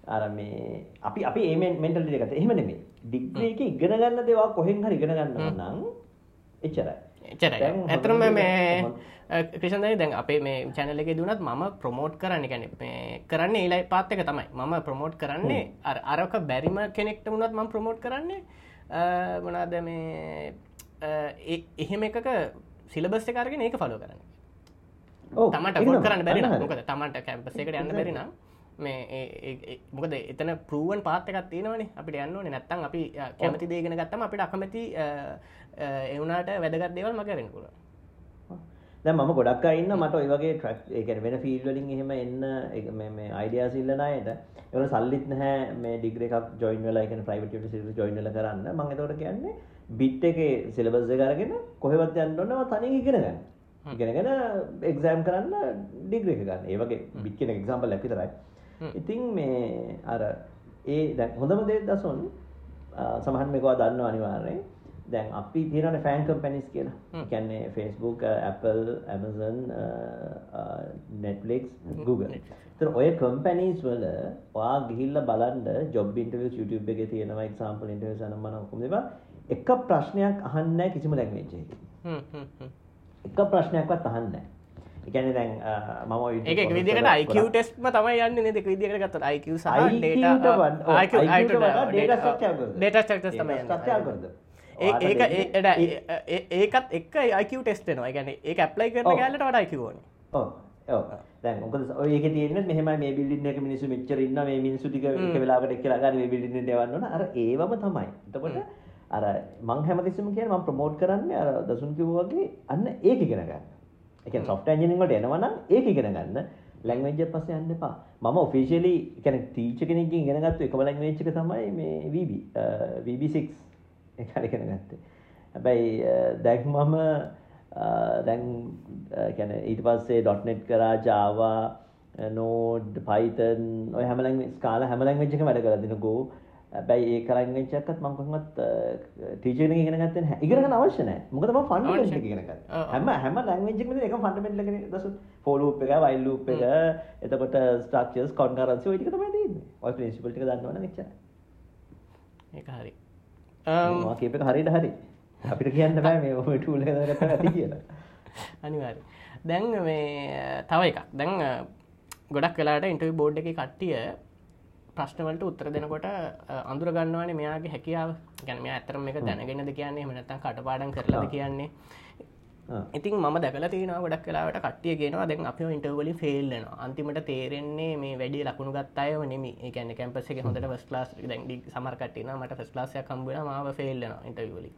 අර මේ අපි අපි ඒ මෙන්ටලිටි එකකට එහෙම නෙමෙයි. ඩිග්‍රී එක ඉගෙන ගන්න දේවල් කොහෙන් හරි ඉගෙන ගන්නවා නම් එච්චරයි. එච්චරයි. ඇතරම මේ ක්‍රෂන්දයි දැන් අපේ මේ චැනල එක දුනත් මම ප්‍රමෝට් කරන්න ගැන මේ කරන්න ඒලයි පාත් එක තමයි. මම ප්‍රමෝට් කරන්නේ අර අරක බැරිම කෙනෙක්ට වුණත් මම ප්‍රමෝට් කරන්නේ මොනාද මේ එහෙම එකක සිලබස් එකරගෙන ඒක ෆලෝ කරන්න තමට ොල් කරන්න බැරි මොකද තමන්ට කැම්පස එකට යන්න බැරින මේ මොකද එතන පරුවන් පාත්තකත් තියෙනවනේ. අපිට යන්නවන නැත්තන් අපි කැමති දේගෙන ගත්තම අපිට අකමැති එවුනාට වැදගත් දේවල් මකරෙනකුල දැන් මම ගොඩක් ඉන්න මට ඔය වගේ ට්‍රැක් ඒ කියන්නේ වෙන ෆීල්ඩ් වලින් එහෙම එන්න මේ මේ අයිඩියාස් ඉල්ලන අයට ඒවල සල්ලිත් නැහැ මේ ඩිග්‍රී එකක් ජොයින් කියන්නේ ප්‍රයිවට් යුනිවර්සිටි ජොයින් වෙලා කරන්න. මම එතකොට කියන්නේ බිට් එකේ සිලබස් එක අරගෙන කොහෙවත් යන්න ඕනේ මම තනියෙන් ඉගෙන ගන්න. ඉගෙනගෙන එක්සෑම් කරන්න ඩිග්‍රී එක ගන්න. ඒ වගේ බිට් කියන එක්සැම්පල් විතරයි. ඉතින් මේ අර ඒ දැන් හොඳම දේ දසොන් සමහන් මේකවා දන්නවා අනිවාර්යෙන්. දැන් අපි තියෙනවානේ ෆෑන් කම්පැනිස් කියලා. කියන්නේ Facebook, Apple, Amazon, Netflix, Google. ඒතර ඔය කම්පැනිස් වල ඔයා ගිහිල්ලා බලන්න ජොබ් ඉන්ටර්වියුස් YouTube එකේ තියෙනවා එක්සැම්පල් ඉන්ටර්වියුස් අනම් මම කොහොමද ඒවා එක ප්‍රශ්නයක් අහන්න කිසිම එකකින්. එක ප්‍රශ්නයක්වත් අහන්න. ඒ කියන්නේ දැන් මම එක විදිහකට IQ ටෙස්ට්ම තමයි යන්නේ නේද? එක විදිහකට ගත්තොත් IQ. ඒක ඒකත් එක්ක IQ ටෙස්ට් වෙනවා. ඒ කියන්නේ ඒක ඇප්ලයි කරන ගාලට වඩා IQ ඕනේ. ඔව්. ඔව්. දැන් ඔය ඒකේ තියෙන්නේ මෙහෙමයි මේ බිල්ඩින් එක මිනිස්සු මෙච්චර ඉන්නවා මේ මිනිස්සු ටික එක වෙලාවකට එක්කලා ගන්න මේ බිල්ඩින් එකට යවන්න ඕන. අර ඒවම තමයි. එතකොට අර මං හැමතිස්සම කියන මම ප්‍රමෝට් කරන්නේ අර දසුන් කිව්වා වගේ අන්න ඒක ඉගෙන ගන්න. ඒ කියන්නේ software engineering වලට එනවා නම් ඒක ඉගෙන ගන්න. ලැංග්වේජ් එක පස්සේ යන්න එපා. මම ඔෆිෂියලි කියන්නේ ටීචර් කෙනෙක්ගෙන් ඉගෙන ගත්ත එකම ලැංග්වේජ් එක තමයි මේ VB VB6 ඒක ඉගෙන ගත්තේ. හැබැයි දැන් මම දැන් කියන්නේ ඊට පස්සේ .net කරා Java නෝඩ් පයිතන් ඔය හැම ලැංග්වේජ් ස්කාලා හැම ලැංග්වේජ් එකම වැඩ කරලා දින Go හැබැයි ඒ එකක්වත් මම කොහොමවත් ටීචර් කෙනෙක් ඉගෙන ගත්තේ නැහැ. ඉගෙන ගන්න අවශ්‍ය නැහැ. මොකද මම ෆන්ඩමෙන්ටල් එක ඉගෙන ගත්තා. හැම හැම ලැංග්වේජ් එකකම එකම ෆන්ඩමෙන්ටල් එකනේ දසු for loop එක, while loop එක, එතකොට structures, concurrency ඔය ටික තමයි තියෙන්නේ. ඔය principle ටික දන්නවනම් එච්චරයි. ඒක හරි. මම කියප එක හරියට හරි. අපිට කියන්න බෑ මේ ඔය ටූල් එක දාගත්තා ඇති කියලා. අනිවාර්යයෙන්. දැන් මේ තව එකක්. දැන් ගොඩක් වෙලාට ඉන්ටර්වියු බෝඩ් එකේ කට්ටිය ප්‍රශ්නවලට උත්තර දෙනකොට අඳුර ගන්නවානේ මෙයාගේ හැකියාව. ගැන මේ ඇතරම එක දැනගෙනද කියන්නේ? මනත්තන් කටපාඩන් කරලා කියන්නේ? ඉතින් ම දැකල තියන ගොඩක් කලාවට කටිය ගෙනවා දැන් අප ඉන්ටර්වලින් ෆෙල්ලන අන්තිමට තේරෙන්නේ මේ වැඩි ලකුණු ගත්තාය නෙම එකන කැම්පස එක හොඳට ස් ලාස් දැන්ඩි සමර්කටින මට ෆස් ලාසය කම්බුණ මාව ෆෙල්ලන ඉන්ටර්වලි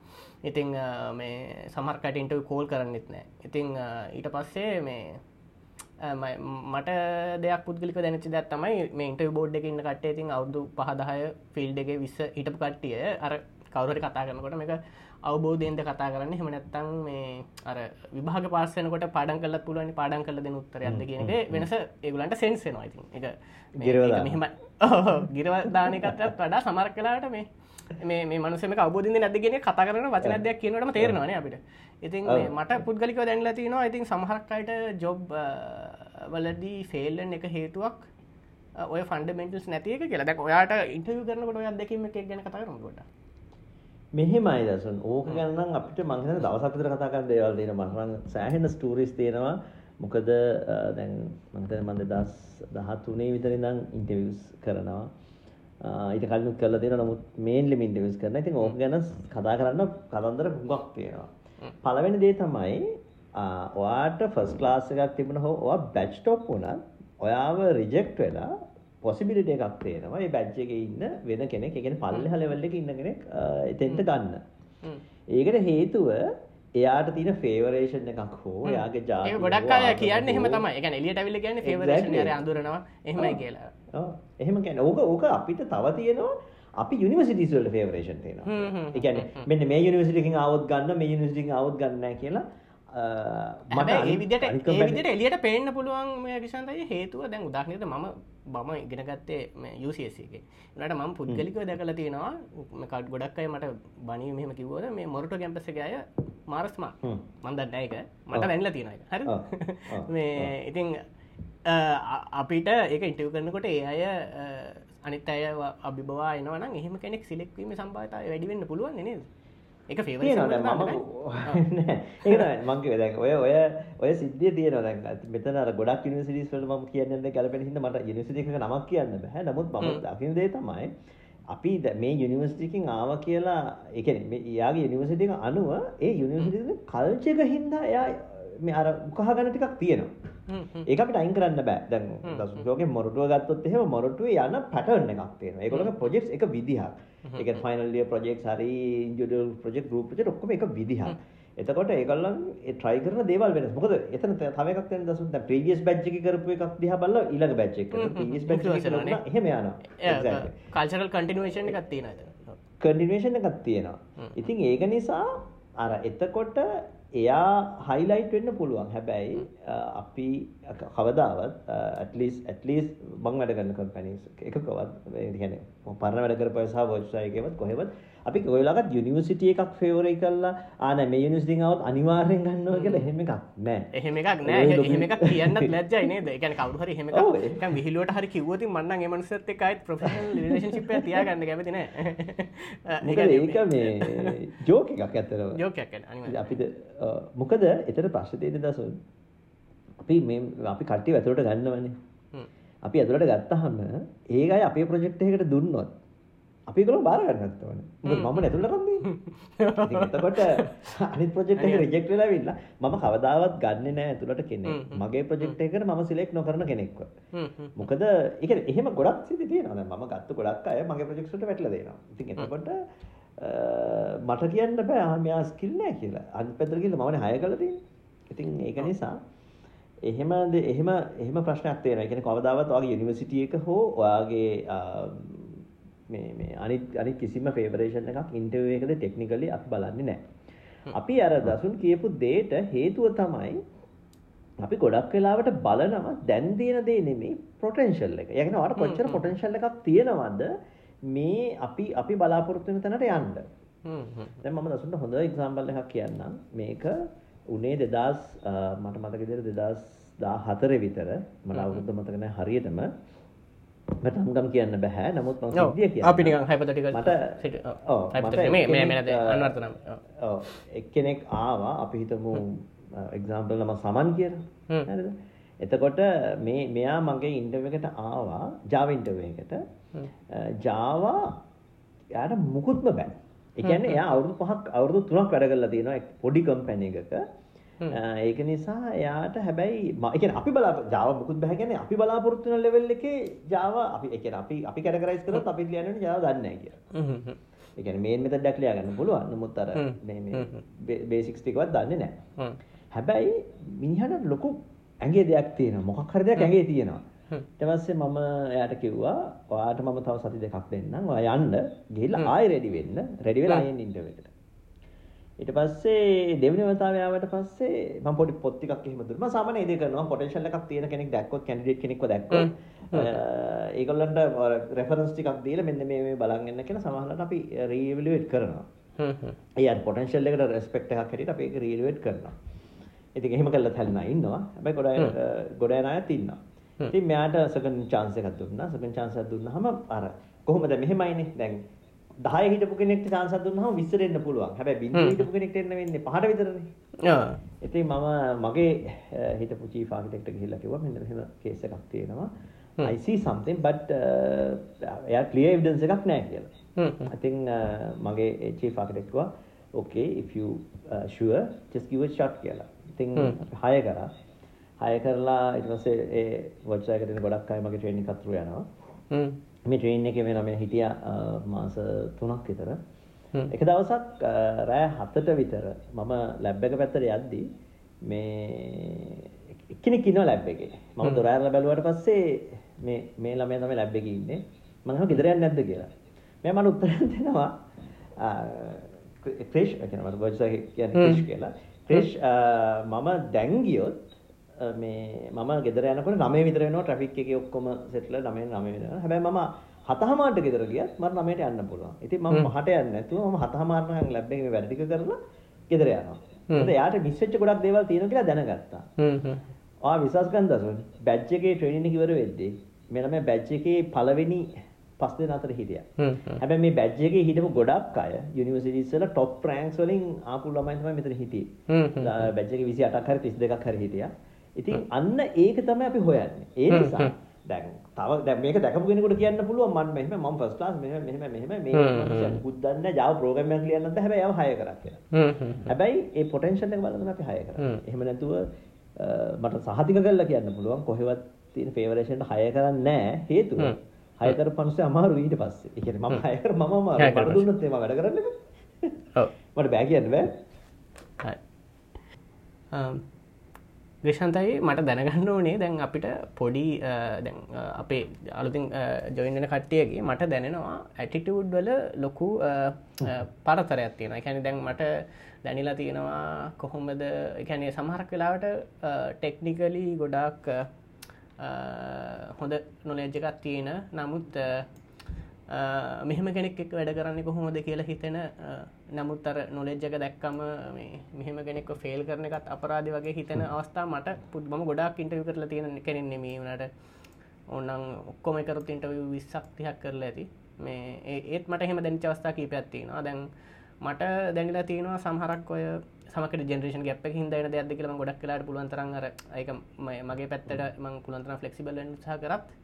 ඉතිං මේ සමර්කට ඉන්ටව කෝල් කරන්නෙත් නෑ. ඉතිං ඊට පස්සේ මේ මට දෙයක් පුද්ගලික දැනචි දැත් තමයි මේ ඉන්ට බෝඩ් එක ඉන්න කටේ ඉතින් අවුදු පහදහය ෆිල්ඩ් එක විස්ස හිටපු කට්ටිය අර කවුරට කතා කරනකොට මේක අවබෝධයෙන්ද කතා කරන්න? හෙම නැත්තං මේ අර විභාග පාසනකොට පාඩන් කල පුළුවන් පාඩන් කල දෙන උත්තරයක්ද කියනක වෙනස ඒගුලන්ට සෙන්සෙනවා ඉතින් එක මෙහෙම ගිරවදානකටත් වඩා සමර් කලාට මේ මේ මනුසම අවබෝධින් නැදගෙන කතා කරන වචන දෙයක් කියනටම තේරෙනවාන අපිට ඉතින් මට පුද්ගලික දැන්ලා තිනවා ඉතින් සමහරක්කයට ජොබ් වලදී ෆෙල්ලන් එක හේතුවක් ඔය ෆන්ඩමෙන්ටල්ස් නැතික කියලා. දැක් ඔයාට ඉන්ටව කරනකොට ඔය දෙකීම එක ගැන කතා කරනකොට මෙහෙමයි දසුන් ඕක ගන්න අපිට මංහන දවසක්තර කතා කරන්න දේවල් තියෙන මහරන් සෑහෙන ස්ටූරිස් තියෙනවා. මොකද දැන් මන්තන මන්ද දස් දහතුනේ විතරිඳං ඉන්ටවිස් කරනවා. ඊට කලින් කරලා තියෙනවා. නමුත් මේන්ලි ඉන්ටර්වියුස් කරන. ඉතින් ඕක ගැන කතා කරන්න කතන්දර හුඟක් තියෙනවා. පළවෙනි දේ තමයි ඔයාට ෆස්ට් ක්ලාස් එකක් තිබුණ හෝ ඔයා බැච් ටොප් වුණත් ඔයාව රිජෙක්ට් වෙලා පොසිබිලිටි එකක් තියෙනවා. මේ බැච් එකේ ඉන්න වෙන කෙනෙක්, ඒ කියන්නේ පල්ලෙහා ලෙවල් එකේ ඉන්න කෙනෙක් එතෙන්ට ගන්න. ඒකට හේතුව එයාට තින ෆේවරේෂන් එකක් හෝ යාගේ ජා ගොඩක් අය කියන්න එහෙම තමයි. එක එලියට ඇවිල්ල කියන්න ෆේවරේෂන් ර අඳුරනවා. එහෙමයි කියලා. එහෙම ගැන ඕක ඕක අපිට තව තියෙනවා අපි යුනිවසිටිස්වල ෆේවරේෂන් තියෙනවා එකන මෙන්න මේ යුනිවසිටිකින් අවුත් ගන්න මේ යුනිසිටින් අවුත් ගන්න කියලා මට ඒ විදිට ඒ විදිට එලියට පේන්න පුළුවන් මේ විසන්තය හේතුව දැන් උදාහනයට මම බම ඉගෙනගත්තේ යුසේක නට මම පුද්ගලික දැකල තියෙනවා කට් ගොඩක් අය මට බනී මෙහම කිවෝද මේ මොරට කැම්පසක අය මාරස්මා මන්දන්න එක මට වැැන්ල තියෙන එක හරි? මේ ඉතිං අපිට ඒක ඉටව කරනකොට ඒ අය අනිත් අය අභිබවා එනවන එහෙම කෙනෙක් සිලෙක්වීම සම්පාතය වැඩිවෙන්න පුළුවන් නේද? එක ෆේ මංගේ දැන් ඔය ඔය ඔය සිද්ධිය තියෙන දැන්. මෙතන ගොඩක් යුනිවර්සිටිස් වල මම කියන්නේ ගැලපෙන හින්දා මට එකක නමක් කියන්න බෑ. නමුත් මම දකින දේ තමයි අපි මේ යුනිවර්සිටි එකකින් ආවා කියලා මේ යාගේ යුනිවර්සිටි එක අනුව ඒ යුනිවර්සිටි එකේ කල්චර් එක හින්දා එයා මේ අර උකහා ගන්න ටිකක් තියෙනවා. ඒක අපිට අයින් කරන්න බෑ. දැන් දසුකෝගේ මොරටුව ගත්තොත් එහෙම මොරටුවේ යන පැටර්න් එකක් තියෙනවා. ඒගොල්ලෝගේ ප්‍රොජෙක්ට්ස් එක විදිහක්. ඒ කියන්නේ ෆයිනල් ඉයර් ප්‍රොජෙක්ට්ස් හරි ඉන්ඩිවිඩුවල් ප්‍රොජෙක්ට් ගෲප් ප්‍රොජෙක්ට් ඔක්කොම එක විදිහක්. එතකොට ඒගොල්ලන් ඒ try කරන දේවල් වෙනස්. මොකද එතන තව එකක් තියෙන දසුන් දැන් ප්‍රීවියස් බැච් එකේ කරපු එකක් දිහා බලලා ඊළඟ බැච් එක කරලා ප්‍රීවියස් බැච් එකේ කරලා එහෙම යනවා. එක්සැක්ට්ලි කල්චරල් කන්ටිනියුේෂන් එකක් තියෙනවා එතන. කන්ටිනියුේෂන් එකක් තියෙනවා. ඉතින් ඒක නිසා අර එතකොට එයා හයිලයිට් වෙන්න පුළුවන්. හැබැයි අපි කවදාවත් ඇටලිස් ඇටලිස් මං වැඩ කරන කම්පැනිස් එකකවත් කියන්නේ පරණ වැඩ කරපු සහ වර්චුවල් එකේවත් කොහෙවත් අපි ඔයලාගත් යුනිවර්සිටි එකක් ෆේවරේ කරලා ආ නෑ මේ යුනිවර්සිටි එකවත් අනිවාර්යෙන් ගන්නවා කියලා එහෙම එකක් නෑ. එහෙම එකක් නෑ. එහෙම එකක් කියන්නත් ලැජ්ජයි නේද? ඒ කියන්නේ කවුරු හරි එහෙම එකක් විහිළුවට හරි කිව්වොත් මම නම් ඒ මනුස්සයත් එක්ක ආයෙත් ප්‍රොෆෙෂනල් රිලේෂන්ෂිප් එකක් තියාගන්න කැමති නෑ. ඒක මේ ජෝක් එකක් ඇත්තටම. ජෝක් එකක් අනිවාර්යෙන් අපිට මොකද එතන ප්‍රශ්නේ තියෙන දසුන් අපි මේ අපි කට්ටිය ඇතුළට ගන්නවනේ. අපි ඇතුළට ගත්තහම ඒක අය අපේ ප්‍රොජෙක්ට් එකකට දුන්නොත් අපි කළ බාර ගන්නත් ඕන. මම නැතුළ රන්නේ එතකොට අනි ප්‍රජෙක්් රජෙක්් වෙලා විල්ල මම කවදාවත් ගන්න නෑ ඇතුළට කෙනෙක්. මගේ ප්‍රජෙක්් එකට ම සිලෙක් නොකරන කෙනෙක්ව. මොකද එක එහෙම ගොඩක් සිති තියෙන ම ගත්ත ගොඩක් අය මගේ ප්‍රජෙක්ට වැටල දෙනවා. ඉතින් එතකොට මට කියන්න බෑ මෙයා ස්කිල් නෑ කියලා. අනිත් පැත්තට ගිහලා මමනේ හය කළා තියෙන්නේ. ඉතින් ඒක නිසා එහෙම එහෙම එහෙම ප්‍රශ්නයක් තියෙනවා. ඒ කියන්නේ කවදාවත් ඔයාගේ යුනිවර්සිටි එක හෝ ඔයාගේ මේ මේ අනිත් අනිත් කිසිම ෆේවරේෂන් එකක් ඉන්ටර්වියු එකද ටෙක්නිකලි අපි බලන්නේ නැහැ. අපි අර දසුන් කියපු දෙයට හේතුව තමයි අපි ගොඩක් වෙලාවට බලනවා දැන් තියෙන දේ නෙමෙයි පොටෙන්ෂල් එක. ඒ කියන්නේ කොච්චර පොටෙන්ෂල් එකක් තියෙනවද මේ අපි අපි බලාපොරොත්තු වෙන තැනට යන්න. දැන් මම දසුන්ට හොඳ එක්සාම්පල් එකක් කියන්නම්. මේක උනේ 2000 මට මතක විදිහට 2014 විතර මට අවුරුද්ද මතක නැහැ හරියටම මට හම්ගම් කියන්න බෑ. නමුත් අපි නිකන් හයිපොතටිකල් මට මේ මේ මේ අන්වර්ථ නම් ඔව්. එක්කෙනෙක් ආවා අපි හිතමු එක්සාම්පල් නම සමන් කියලා. එතකොට මේ මෙයා මගේ ඉන්ටර්වයු එකට ආවා Java ඉන්ටර්වයු එකට. Java යාට මුකුත්ම බෑ. ඒ කියන්නේ එයා අවුරුදු 5ක් අවුරුදු 3ක් වැඩ කරලා තියෙනවා පොඩි කම්පැනි එකක ඒක නිසා එයාට හැබැයි කියන්නේ අපි බලා Java මුකුත් බෑ. කියන්නේ අපි බලාපොරොත්තු වෙන ලෙවල් එකේ Java අපි කියන්නේ අපි අපි කැටගරයිස් කරොත් අපි ලියන්නේ Java දන්නේ නැහැ කියලා. ඒ කියන්නේ මේන් මෙතඩ් එකක් ලියා ගන්න පුළුවන්. නමුත් අර මේ මේ බේසික්ස් ටිකවත් දන්නේ නැහැ. හැබැයි මිනිහට ලොකු ඇගේ දෙයක් තියෙනවා. මොකක් හරි දෙයක් ඇගේ තියෙනවා. ඊට පස්සේ මම එයාට කිව්වා ඔයාට මම තව සති දෙකක් දෙන්නම්. ඔයා යන්න. ගිහිල්ලා ආයෙ රෙඩි වෙන්න. රෙඩි වෙලා ආයෙත් ඊට පස්සේ දෙවෙනි වතාව ආවට පස්සේ මම පොඩි පොත් ටිකක් එහෙම දුන්නා. මම සාමාන්‍ය ඉතින් කරනවා. පොටෙන්ෂල් එකක් තියෙන කෙනෙක් දැක්කොත් කැන්ඩිඩේට් කෙනෙක්ව දැක්කොත්. ඒගොල්ලන්ට රෙෆරන්ස් ටිකක් දීලා මෙන්න මේ මේ බලන් ඉන්න කියලා සමහරවිට අපි රීඑවලුවේට් කරනවා. ඒ අර පොටෙන්ෂල් එකට රෙස්පෙක්ට් එකක් හැටියට අපි ඒක රීඑවලුවේට් කරනවා. ඉතින් එහෙම කළත් හැලෙනා ඉන්නවා. හැබැයි ගොඩ අය ගොඩ යන අයත් ඉන්නවා. ඉතින් මෙයාට සෙකන්ඩ් chance එකක් දුන්නා. සෙකන්ඩ් chance එකක් දුන්නාම අර කොහොමද මෙහෙමයිනේ. දැන් 10 හිටපු කෙනෙක්ට chance දුන්නාම 20 එන්න පුළුවන්. හැබැයි 0 හිටපු කෙනෙක්ට එන්න වෙන්නේ 5ට විතරනේ. ආ. ඉතින් මම මගේ හිටපු chief architect ගිහිල්ලා කිව්වා මෙන්න මෙහෙම case එකක් තියෙනවා. I see something but එයා clear evidence එකක් නැහැ කියලා. I think මගේ chief architect කිව්වා okay if you uh, sure just give a shot කියලා. ඉතින් හය කරා හය කරලා ඊට පස්සේ ඒ වෙබ්සයිට් එකට ගොඩක් අය මගේ එකක් through යනවා මේ ට්‍රේනින් එකේ වෙන මම හිටියා මාස 3ක් විතර එක දවසක් රෑ 7ට විතර මම ලැබ් එක පැත්තට යද්දී මේ එක්කෙනෙක් ඉන්නවා ලැබ් එකේ මම දොර ඇරලා බැලුවාට පස්සේ මේ මේ ළමයා තමයි ලැබ් එකේ ඉන්නේ මම අහනවා ගෙදර යන්නේ නැද්ද කියලා මෙයා මට උත්තරයක් දෙනවා ක්‍රිෂ් කියන මට ගොජ්සා කියන්නේ ක්‍රිෂ් කියලා ක්‍රේෂ් මම දැන් ගියොත් මේ මම ගෙදර යනකොට 9 විතර වෙනවා ට්‍රැෆික් එකේ ඔක්කොම සෙට්ල 9 9 වෙනවා. හැබැයි මම හතහමාරට ගෙදර ගියත් මට 9ට යන්න පුළුවන්. ඉතින් මම පහට යන්නේ නැතුව මම හතහමාරට නම් ලැබ් එකේ වැඩ ටික කරලා ගෙදර යනවා. මොකද එයාට මිස් වෙච්ච ගොඩක් දේවල් තියෙනවා කියලා දැනගත්තා. හ්ම් හ්ම්. ආ විශ්වාස කරන්න දසුන් බැච් එකේ ට්‍රේනින් එක ඉවර වෙද්දී මේ බැච් එකේ පළවෙනි පස් දෙනා අතර හිටියා. හැබැයි මේ බැච් එකේ හිටපු ගොඩක් අය යුනිවර්සිටිස් වල টොප් රෑන්ක්ස් වලින් ආපු ළමයි තමයි මෙතන හිටියේ. බැච් එකේ 28ක් හරි 32ක් හරි හිටියා. ඉතින් අන්න ඒක තමයි අපි හොයන්නේ. ඒ නිසා දැන් තව දැන් මේක දැකපු කෙනෙකුට කියන්න පුළුවන් මම මෙහෙම මම ෆස්ට් ක්ලාස් මෙහෙම මෙහෙම මෙහෙම මේ මුකුත් දන්නේ Java program එකක් ලියන්න නැද්ද හැබැයි ඒව හය කරා කියලා. හැබැයි ඒ potential එක බලන්න අපි හය කරා. එහෙම නැතුව මට සහතික කරලා කියන්න පුළුවන් කොහෙවත් තියෙන favoration හය කරන්නේ නැහැ හේතුව හය කරපු මිනිස්සු අමාරු ඊට පස්සේ. ඒ කියන්නේ මම හය කර මම අමාරු. මට දුන්නොත් ඒවා වැඩ කරන්න බෑ. ඔව්. මට බෑ කියන්න බෑ. හරි. ග්‍රේෂන්තයි මට දැනගන්න ඕනේ. දැන් අපිට පොඩි දැන් අපේ අලුතින් ජොයින්න කට්ටියගේ මට දැනෙනවා ඇටිටවඩ් වල ලොකු පරතරයක් තියෙන එකැනි දැන් මට දැනිලා තියෙනවා කොහොමද එකැනේ සමහරක් වෙලාවට ටෙක්නිකලි ගොඩක් හොඳ නොලෙජ් එකක් තියෙන. නමුත් මෙහෙම කෙනෙක් එක් වැඩ කරන්න කොහොමද කියලා හිතෙන නමුත් අර නොලෙජ් එක දැක්කම මෙහෙම කෙනෙක් ෆෙල් කරන එකත් අපරාධ වගේ හිතන අවස්ථා මට පුත් ම ගොඩක් ඉන්ටවි කරලා තියෙන කෙනෙන් නෙමේ. වනට ඔන්නන් ඔක්කොම එකරුත් ඉන්ටවි විස්සක්තිහක් කරලා ඇති. මේ ඒත් මට එහෙම දැනිච අවස්ථා කීපයක් තියෙනවා. දැන් මට දැඟලා තියෙනවා සමහරක් ඔය සමක ජෙනරේෂන් ගැප් හිද දෙයක් කියලම ගොඩක් කලාට පුළුවන්තරන් අර ඒක මගේ පැත්තට මං පුළන්තර ෆලෙක්සිබල සහ කරත්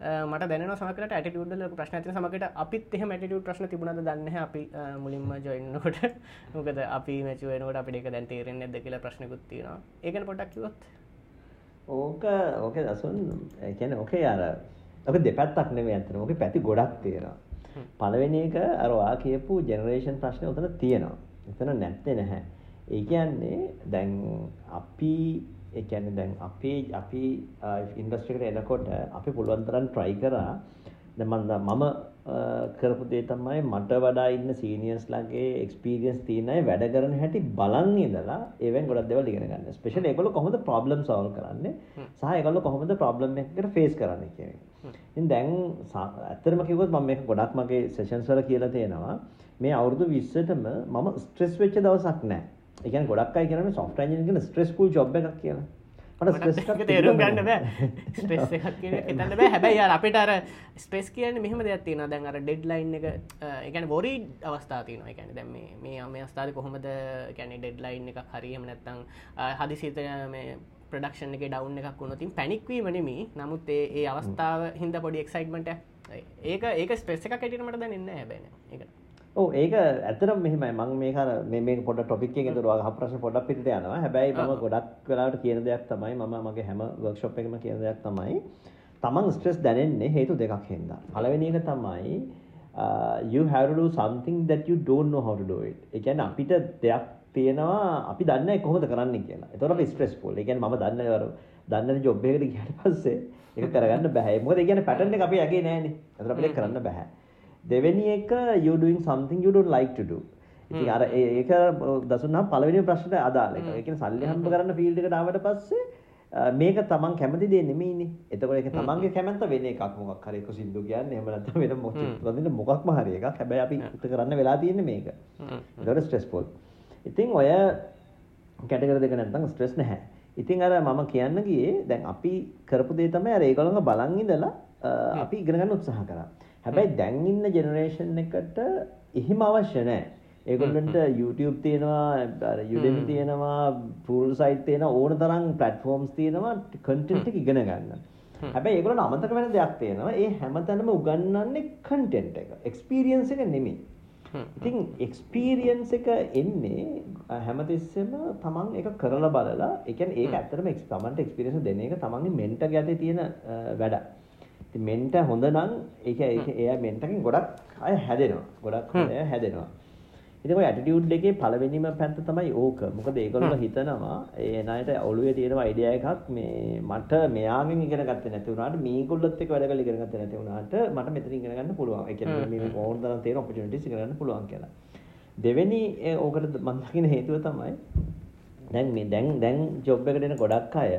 මට දැන සමකට ඇටිටුඩල ප්‍රශ්න ඇති සමකට අපිත් එහ මැටිට ප්‍රශ්න තිබුණද දන්න අපි මුලින්ම ජොයින්නකොට මොකද අපි මැචුවනට අපිට දැන් තේරෙන් ඇද කියලා ප්‍රශ්නකුත්තියෙනවා ඒකන පොටක් කිවොත් ඕක ඕක දසුන් එකන ඕකේ අර ඔක දෙපැත්තක් නෙවේ ඇතන ඕක පැති ගොඩක් තේරවා පළවෙනි එක අර ඔයා කියපු ජෙනරේෂන් ප්‍රශ්නේ උතන තියෙනවා. එතන නැත්තේ නැහැ. ඒ කියන්නේ දැන් අපි ඒ කියන්නේ දැන් අපි අපි ඉන්ඩස්ට්‍රි එකට එනකොට අපි පුළුවන් තරම් try කරා දැන් මම කරපු දේ තමයි මට වඩා ඉන්න සීනියර්ස් ලාගේ එක්ස්පීරියන්ස් තියෙන අය වැඩ කරන හැටි බලන් ඉඳලා ඒවෙන් ගොඩක් දේවල් ඉගෙන ගන්න. ස්පෙෂලි ඒගොල්ලෝ කොහොමද ප්‍රොබ්ලම් සෝල්ව් කරන්නේ සහ ඒගොල්ලෝ කොහොමද ප්‍රොබ්ලම් එකකට ෆේස් කරන්නේ කියන එක. ඉතින් දැන් ඇත්තටම කිව්වොත් මම මේක ගොඩක් මගේ සෙෂන්ස් වල කියලා තියෙනවා. මේ අවුරුදු 20ටම මම ස්ට්‍රෙස් වෙච්ච දවසක් නැහැ. කියන්නේ ගොඩක් අය කියන්නේ සොෆ්ට්වෙයාර් එන්ජිනියරින් කියන ස්ට්‍රෙස්ෆුල් ජොබ් එකක් කියලා. මට තේරුම් ගන්න කියන හිතන්න බෑ. හැබැයි අපිට අර ස්ට්‍රෙස් කියන්නේ මෙහෙම දෙයක් තියෙනවා. දැන් අර ඩෙඩ්ලයින් එක ඒ කියන්නේ වොරි අවස්ථා තියෙනවා. ඒ කියන්නේ දැන් මේ මේ මේ අවස්ථාවේ කොහොමද කියන්නේ ඩෙඩ්ලයින් එකක් හරි එහෙම නැත්නම් හදිසියට මේ ප්‍රඩක්ෂන් එක ඩවුන් එකක් වුණොතින් පැනික්වීම නෙමෙයි. නමුත් ඒ ඒ අවස්ථාව හින්දා පොඩි එක්සයිට්මන්ට් ඒක ඒක ස්ට්‍රෙස් එකක් හැටියට මට දැනෙන්නේ නැහැ හැබැයි ඒක ඔව් ඒක ඇත්තටම මෙහෙමයි මම මේක අර මේ මේක පොඩ්ඩක් ටොපික් එකකින් ඒතර ඔයාගේ ප්‍රශ්න පොඩ්ඩක් පිටට යනවා හැබැයි මම ගොඩක් වෙලාවට කියන දෙයක් තමයි මම මගේ හැම වර්ක්ෂොප් එකකම කියන දෙයක් තමයි තමන් ස්ට්‍රෙස් දැනෙන්නේ හේතු දෙකක් හින්දා පළවෙනි එක තමයි you have to do something that you don't know how to do it ඒ කියන්නේ අපිට දෙයක් තියෙනවා අපි දන්නේ කොහොමද කරන්නේ කියලා. ඒතකොට අපි ස්ට්‍රෙස්ෆුල්. ඒ කියන්නේ මම දන්නේ අර දන්නේ ජොබ් එකකට ගියාට පස්සේ ඒක කරගන්න බෑ. මොකද ඒ කියන්නේ පැටර්න් එක අපි යගේ නෑනේ. ඒතකොට අපිට කරන්න බෑ. දෙවෙනි එක you doing something you don't like to do. ඉතින් අර ඒක දසුන්නම් පළවෙනි ප්‍රශ්නට අදාළ එක. ඒ කියන්නේ සල්ලි හම්බ කරන්න ෆීල්ඩ් එකට ආවට පස්සේ මේක තමන් කැමති දේ නෙමෙයිනේ. එතකොට ඒක තමන්ගේ කැමැත්ත වෙන එකක් මොකක් හරි ඒක සින්දු කියන්නේ. එහෙම නැත්නම් වෙන මොකක් මොකක්ම හරි එකක්. හැබැයි අපි හිත කරන්න වෙලා තියෙන්නේ මේක. ඒකට ස්ට්‍රෙස්ෆුල්. ඉතින් ඔය කැටගරි දෙක නැත්නම් ස්ට්‍රෙස් නැහැ. ඉතින් අර මම කියන්න ගියේ දැන් අපි කරපු දේ තමයි අර ඒගොල්ලන්ව බලන් ඉඳලා අපි ඉගෙන ගන්න උත්සාහ කරා. හැබැයි දැන් ඉන්න ජෙනරේෂන් එකට එහෙම අවශ්‍ය නැහැ. ඒගොල්ලන්ට YouTube තියෙනවා යුඩෙමි තියෙනවා පූල් සයිට් තියෙන ඕන තරම් ප්ලට්ෆෝම්ස් තියෙනවා කන්ටෙන්ට් එක ඉගෙන ගන්න. හැබැයි ඒගොල්ලන්ට අමතක වෙන දෙයක් තියෙනවා. ඒ හැමතැනම උගන්වන්නේ කන්ටෙන්ට් එක. එක්ස්පීරියන්ස් එක නෙමෙයි. ඉතින් එක්ස්පීරියන්ස් එක එන්නේ හැමතිස්සෙම තමන් ඒක කරලා බලලා ඒ කියන්නේ ඒක ඇත්තටම තමන්ට එක්ස්පීරියන්ස් දෙන එක තමන්ගේ මෙන්ටර් යටේ තියෙන වැඩක්. ඉතින් මෙන්ට හොඳ නම් ඒක එයා මෙන්ටකින් ගොඩක් අය හැදෙනවා. ගොඩක් අය හැදෙනවා. ඉතින් ඔය ඇටිටියුඩ් එකේ පළවෙනිම පැත්ත තමයි ඕක. මොකද ඒගොල්ලෝ හිතනවා ඒ ණයට ඔළුවේ තියෙන අයිඩියා එකක් මේ මට මෙයාගෙන් ඉගෙන ගත්තේ නැති වුණාට මේගොල්ලොත් එක්ක වැඩ කරලා ඉගෙන ගත්තේ නැති වුණාට මට මෙතන ඉගෙන ගන්න පුළුවන්. ඒ කියන්නේ මේ ඕන තරම් තියෙන ඔපචුනිටිස් ඉගෙන ගන්න පුළුවන් කියලා. දෙවෙනි ඕකට මම දකින හේතුව තමයි දැන් මේ දැන් දැන් ජොබ් එකට එන ගොඩක් අය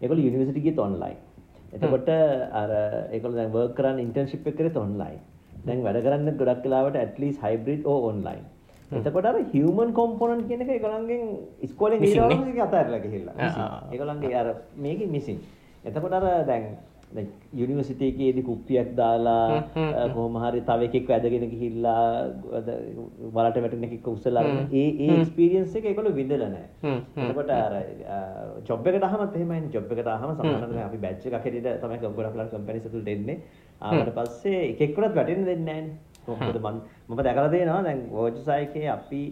ඒගොල්ලෝ යුනිවර්සිටි ගියත් ඔන්ලයින්. එතකොට අර ඒගොල්ලෝ දැන් වර්ක් කරන්න ඉන්ටර්න්ෂිප් එක කරේත් ඔන්ලයින්. දැන් වැඩ කරන්න ගොඩක් වෙලාවට ඇට්ලීස්ට් හයිබ්‍රිඩ් ඕ ඔන්ලයින්. එතකොට අර හියුමන් කොම්පොනන්ට් කියන එක ඒගොල්ලන්ගෙන් ඉස්කෝලෙන් පස්සේ අතහැරලා ගිහිල්ලා. ඒගොල්ලන්ගේ අර මේකේ මිසින්. එතකොට අර දැන් යුනිවර්සිටි එකේදී කුප්පියක් දාලා කොහොම හරි තව එකෙක් වැදගෙන ගිහිල්ලා වලට වැටෙන එකෙක් උස්සලා ඒ ඒ එක්ස්පීරියන්ස් එක ඒගොල්ලෝ විඳලා නැහැ. එතකොට අර ජොබ් එකට ආවමත් එහෙමයිනේ. ජොබ් එකට ආවම සමහරවිට අපි බැච් එකක් හැටියට තමයි ගොඩක් ලාට කම්පැනිස් ඇතුළට එන්නේ. ආවට පස්සේ එකෙක්වත් වැටෙන්න දෙන්නේ නැහැනේ. කොහොමද මම දැකලා තියෙනවා දැන් වර්ජසයිකේ අපි